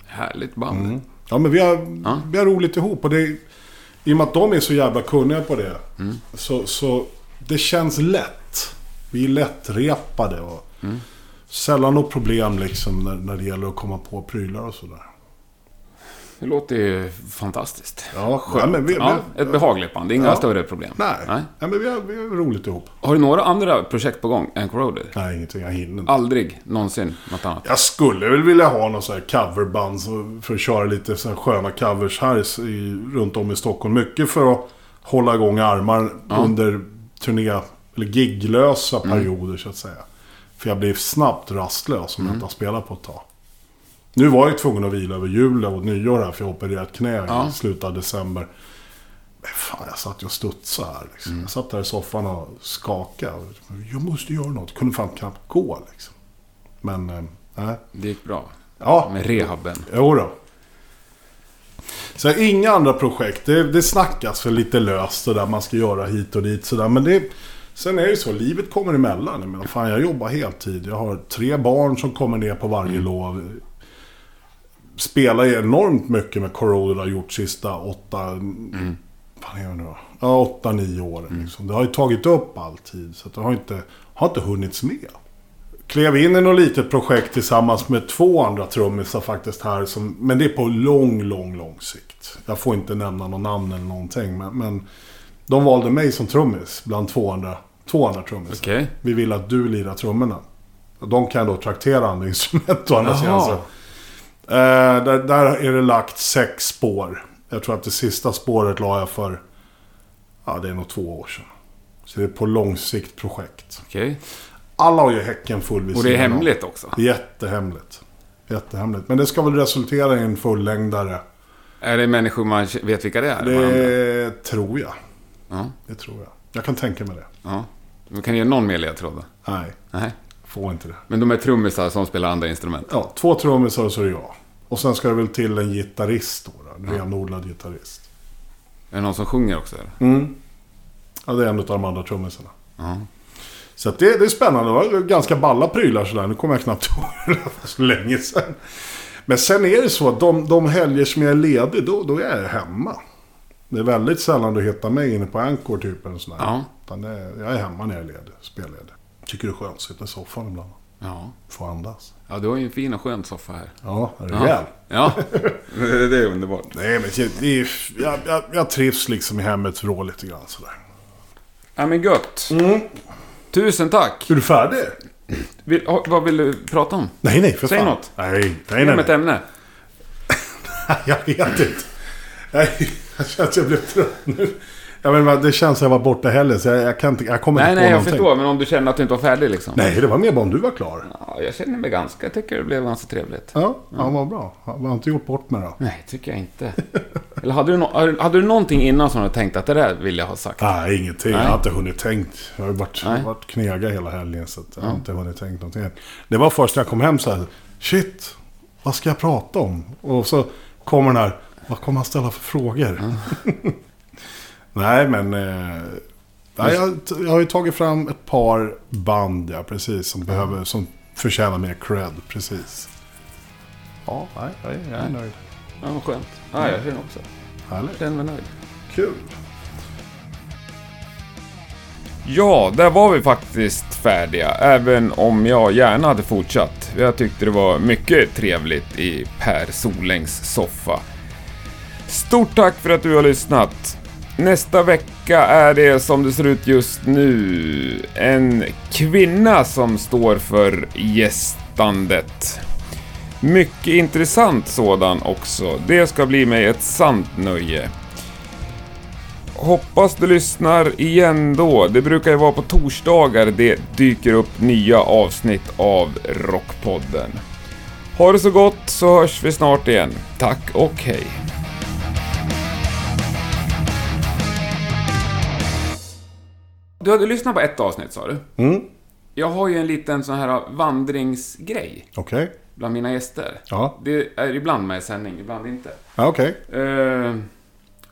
Härligt band. Ja, men vi har, Ja. vi har roligt ihop. Och det, I och med att de är så jävla kunniga på det. Så, så det känns lätt. Vi är lättrepade. Och Sällan något problem liksom när, när det gäller att komma på prylar och sådär. Det låter ju fantastiskt. Ja, Skönt. men vi, ja, ett behagligt band. Inga Ja. större problem. nej, Nej. nej. men vi har, vi har roligt ihop. Har du några andra projekt på gång än Corroded? Nej, ingenting. Jag hinner inte. Aldrig någonsin något annat? Jag skulle väl vilja ha någon sån här coverband för att köra lite så här sköna covers här i, runt om i Stockholm. Mycket för att hålla igång armar under turné eller giglösa perioder så att säga. För jag blev snabbt rastlös om jag inte har spelat på ett tag. Nu var jag tvungen att vila över jul och nyår här för jag opererade ett knä Ja. i slutet av december. Men fan, jag satt ju och studsade här liksom. Jag satt där i soffan och skakade. Jag måste göra något. Kunde fan knappt gå liksom. Men, eh, nej. Det gick bra. Ja, Med rehaben. jo då. Så inga andra projekt. Det, det snackas väl lite löst sådär. Man ska göra hit och dit sådär. Men det, sen är det ju så. Livet kommer emellan. Jag menar, fan, jag jobbar heltid. Jag har tre barn som kommer ner på varje lov. Spelar ju enormt mycket med Corroded har gjort sista åtta... Vad är det nu då? Ja, åtta, nio åren. Liksom. Det har ju tagit upp all tid. Så det har inte, har inte hunnits med klev in i något litet projekt tillsammans med två andra trummisar faktiskt här. Som, men det är på lång, lång, lång sikt. Jag får inte nämna någon namn eller någonting. Men, men de valde mig som trummis bland två andra, två andra trummisar. Okej. Vi vill att du lirar trummorna. De kan då traktera andra instrument å andra sidan. Eh, där, där är det lagt sex spår. Jag tror att det sista spåret la jag för... Ja, det är nog två år sedan. Så det är på lång sikt projekt. Okej. Alla har ju häcken full vid Och det är hemligt också? Jättehemligt. Jättehemligt. Men det ska väl resultera i en fullängdare. Är det människor man vet vilka det är? Det tror jag. Ja. Det tror jag. Jag kan tänka mig det. ja. Du kan ge någon mer ledtråd? Nej, Nej. Får inte det. Men de är trummisar som spelar andra instrument? Ja, två trummisar och så är det jag. Och sen ska det väl till en gitarrist då. då. En renodlad gitarrist. Är det någon som sjunger också? Eller? Mm. Ja, det är en av de andra trummisarna. Ja. Så det, det är spännande. Det var ganska balla prylar sådär. Nu kommer jag knappt ihåg. Det så länge sedan. Men sen är det så att de, de helger som jag är ledig, då, då är jag hemma. Det är väldigt sällan du hittar mig inne på Anchor typ. Eller sådär. Ja. Utan det, jag är hemma när jag är ledig. Spelledig. Tycker det är skönt att sitta i soffan ibland. Ja. Få andas. Ja, du har ju en fin och skön soffa här. Ja, rejäl. Ja. ja. det det är underbart. Nej, men det, är, jag, jag, jag trivs liksom i hemmets vrå lite grann sådär. Ja, men gött. Mm. Tusen tack. Är du färdig? Vill, vad vill du prata om? Nej, nej, för Säg fan. något. Nej, nej, nej. mig ett nej. ämne. Jag vet inte. Jag, jag känner att jag blev trött nu. Jag menar, det känns som jag var borta heller, så jag, jag, kan inte, jag kommer Nej, inte nej, på jag någonting. förstår. Men om du känner att du inte var färdig liksom. Nej, det var mer bara om du var klar. Ja, jag känner mig ganska... Jag tycker det blev ganska trevligt. Ja, ja vad bra. Jag har inte gjort bort mig då. Nej, tycker jag inte. Eller hade du, no- hade du någonting innan som du tänkte att det där vill jag ha sagt? Nej, ingenting. Nej. Jag har inte hunnit tänkt. Jag har ju varit, Nej. varit knega hela helgen, så jag har inte hunnit tänkt någonting. Det var först när jag kom hem så här. Shit, vad ska jag prata om? Och så kommer den här. Vad kommer han ställa för frågor? Nej, men... Eh, nej, jag, jag har ju tagit fram ett par band, ja, precis. Som, behöver, som förtjänar mer cred, precis. Ja, nej, nej, jag är nöjd. Ja, vad skönt. Ja, jag känner också. Härligt. Jag känner mig nöjd. Kul. Ja, där var vi faktiskt färdiga, även om jag gärna hade fortsatt. Jag tyckte det var mycket trevligt i Per Solängs soffa. Stort tack för att du har lyssnat. Nästa vecka är det som det ser ut just nu en kvinna som står för gästandet. Mycket intressant sådan också. Det ska bli mig ett sant nöje. Hoppas du lyssnar igen då. Det brukar ju vara på torsdagar det dyker upp nya avsnitt av Rockpodden. Ha det så gott så hörs vi snart igen. Tack och hej. Du hade lyssnat på ett avsnitt sa du? Mm, Jag har ju en liten sån här vandringsgrej okej. bland mina gäster. Ja, Det är ibland med i sändning, ibland inte. ja okej. Eh,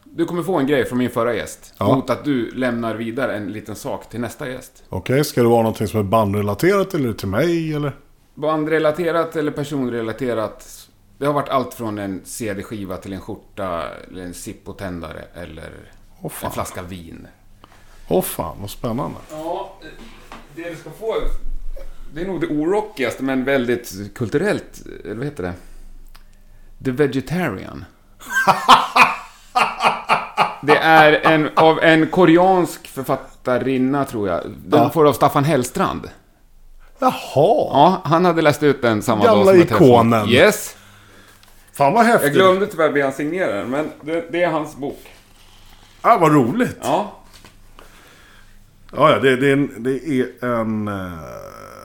du kommer få en grej från min förra gäst. Ja. Mot att du lämnar vidare en liten sak till nästa gäst. Okej, ska det vara någonting som är bandrelaterat eller till mig eller? Bandrelaterat eller personrelaterat. Det har varit allt från en CD-skiva till en skjorta, eller en Zippo-tändare eller Åh en flaska vin. Åh fan, vad spännande. Ja, det du ska få... Det är nog det orockigaste men väldigt kulturellt, eller vad heter det? The Vegetarian. Det är en, av en koreansk författarinna, tror jag. Den Ja. får av Staffan Hellstrand. Jaha, Ja, han hade läst ut den samma dag Gamla som jag träffade ikonen. Yes! fan vad Jag häftigt. glömde tyvärr be han signera den, men det, det är hans bok. Ah, vad roligt. Ja. Ja, ja det, det, är en, det är en... eh,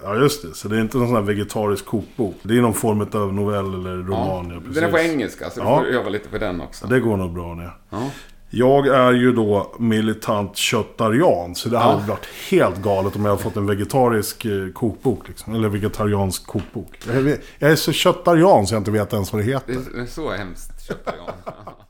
Ja, just det. Så det är inte någon sån här vegetarisk kokbok. Det är någon form av novell eller roman. Ja, ja. precis. Den är på engelska, så du Ja. får öva lite på den också. Det går nog bra det. Ja. Jag är ju då militant köttarian. Så det hade Ja. varit helt galet om jag hade fått en vegetarisk eh, kokbok. Liksom. Eller vegetariansk kokbok. Jag är, så köttarian så jag inte vet ens vad det heter. Det är, så hemskt, jag.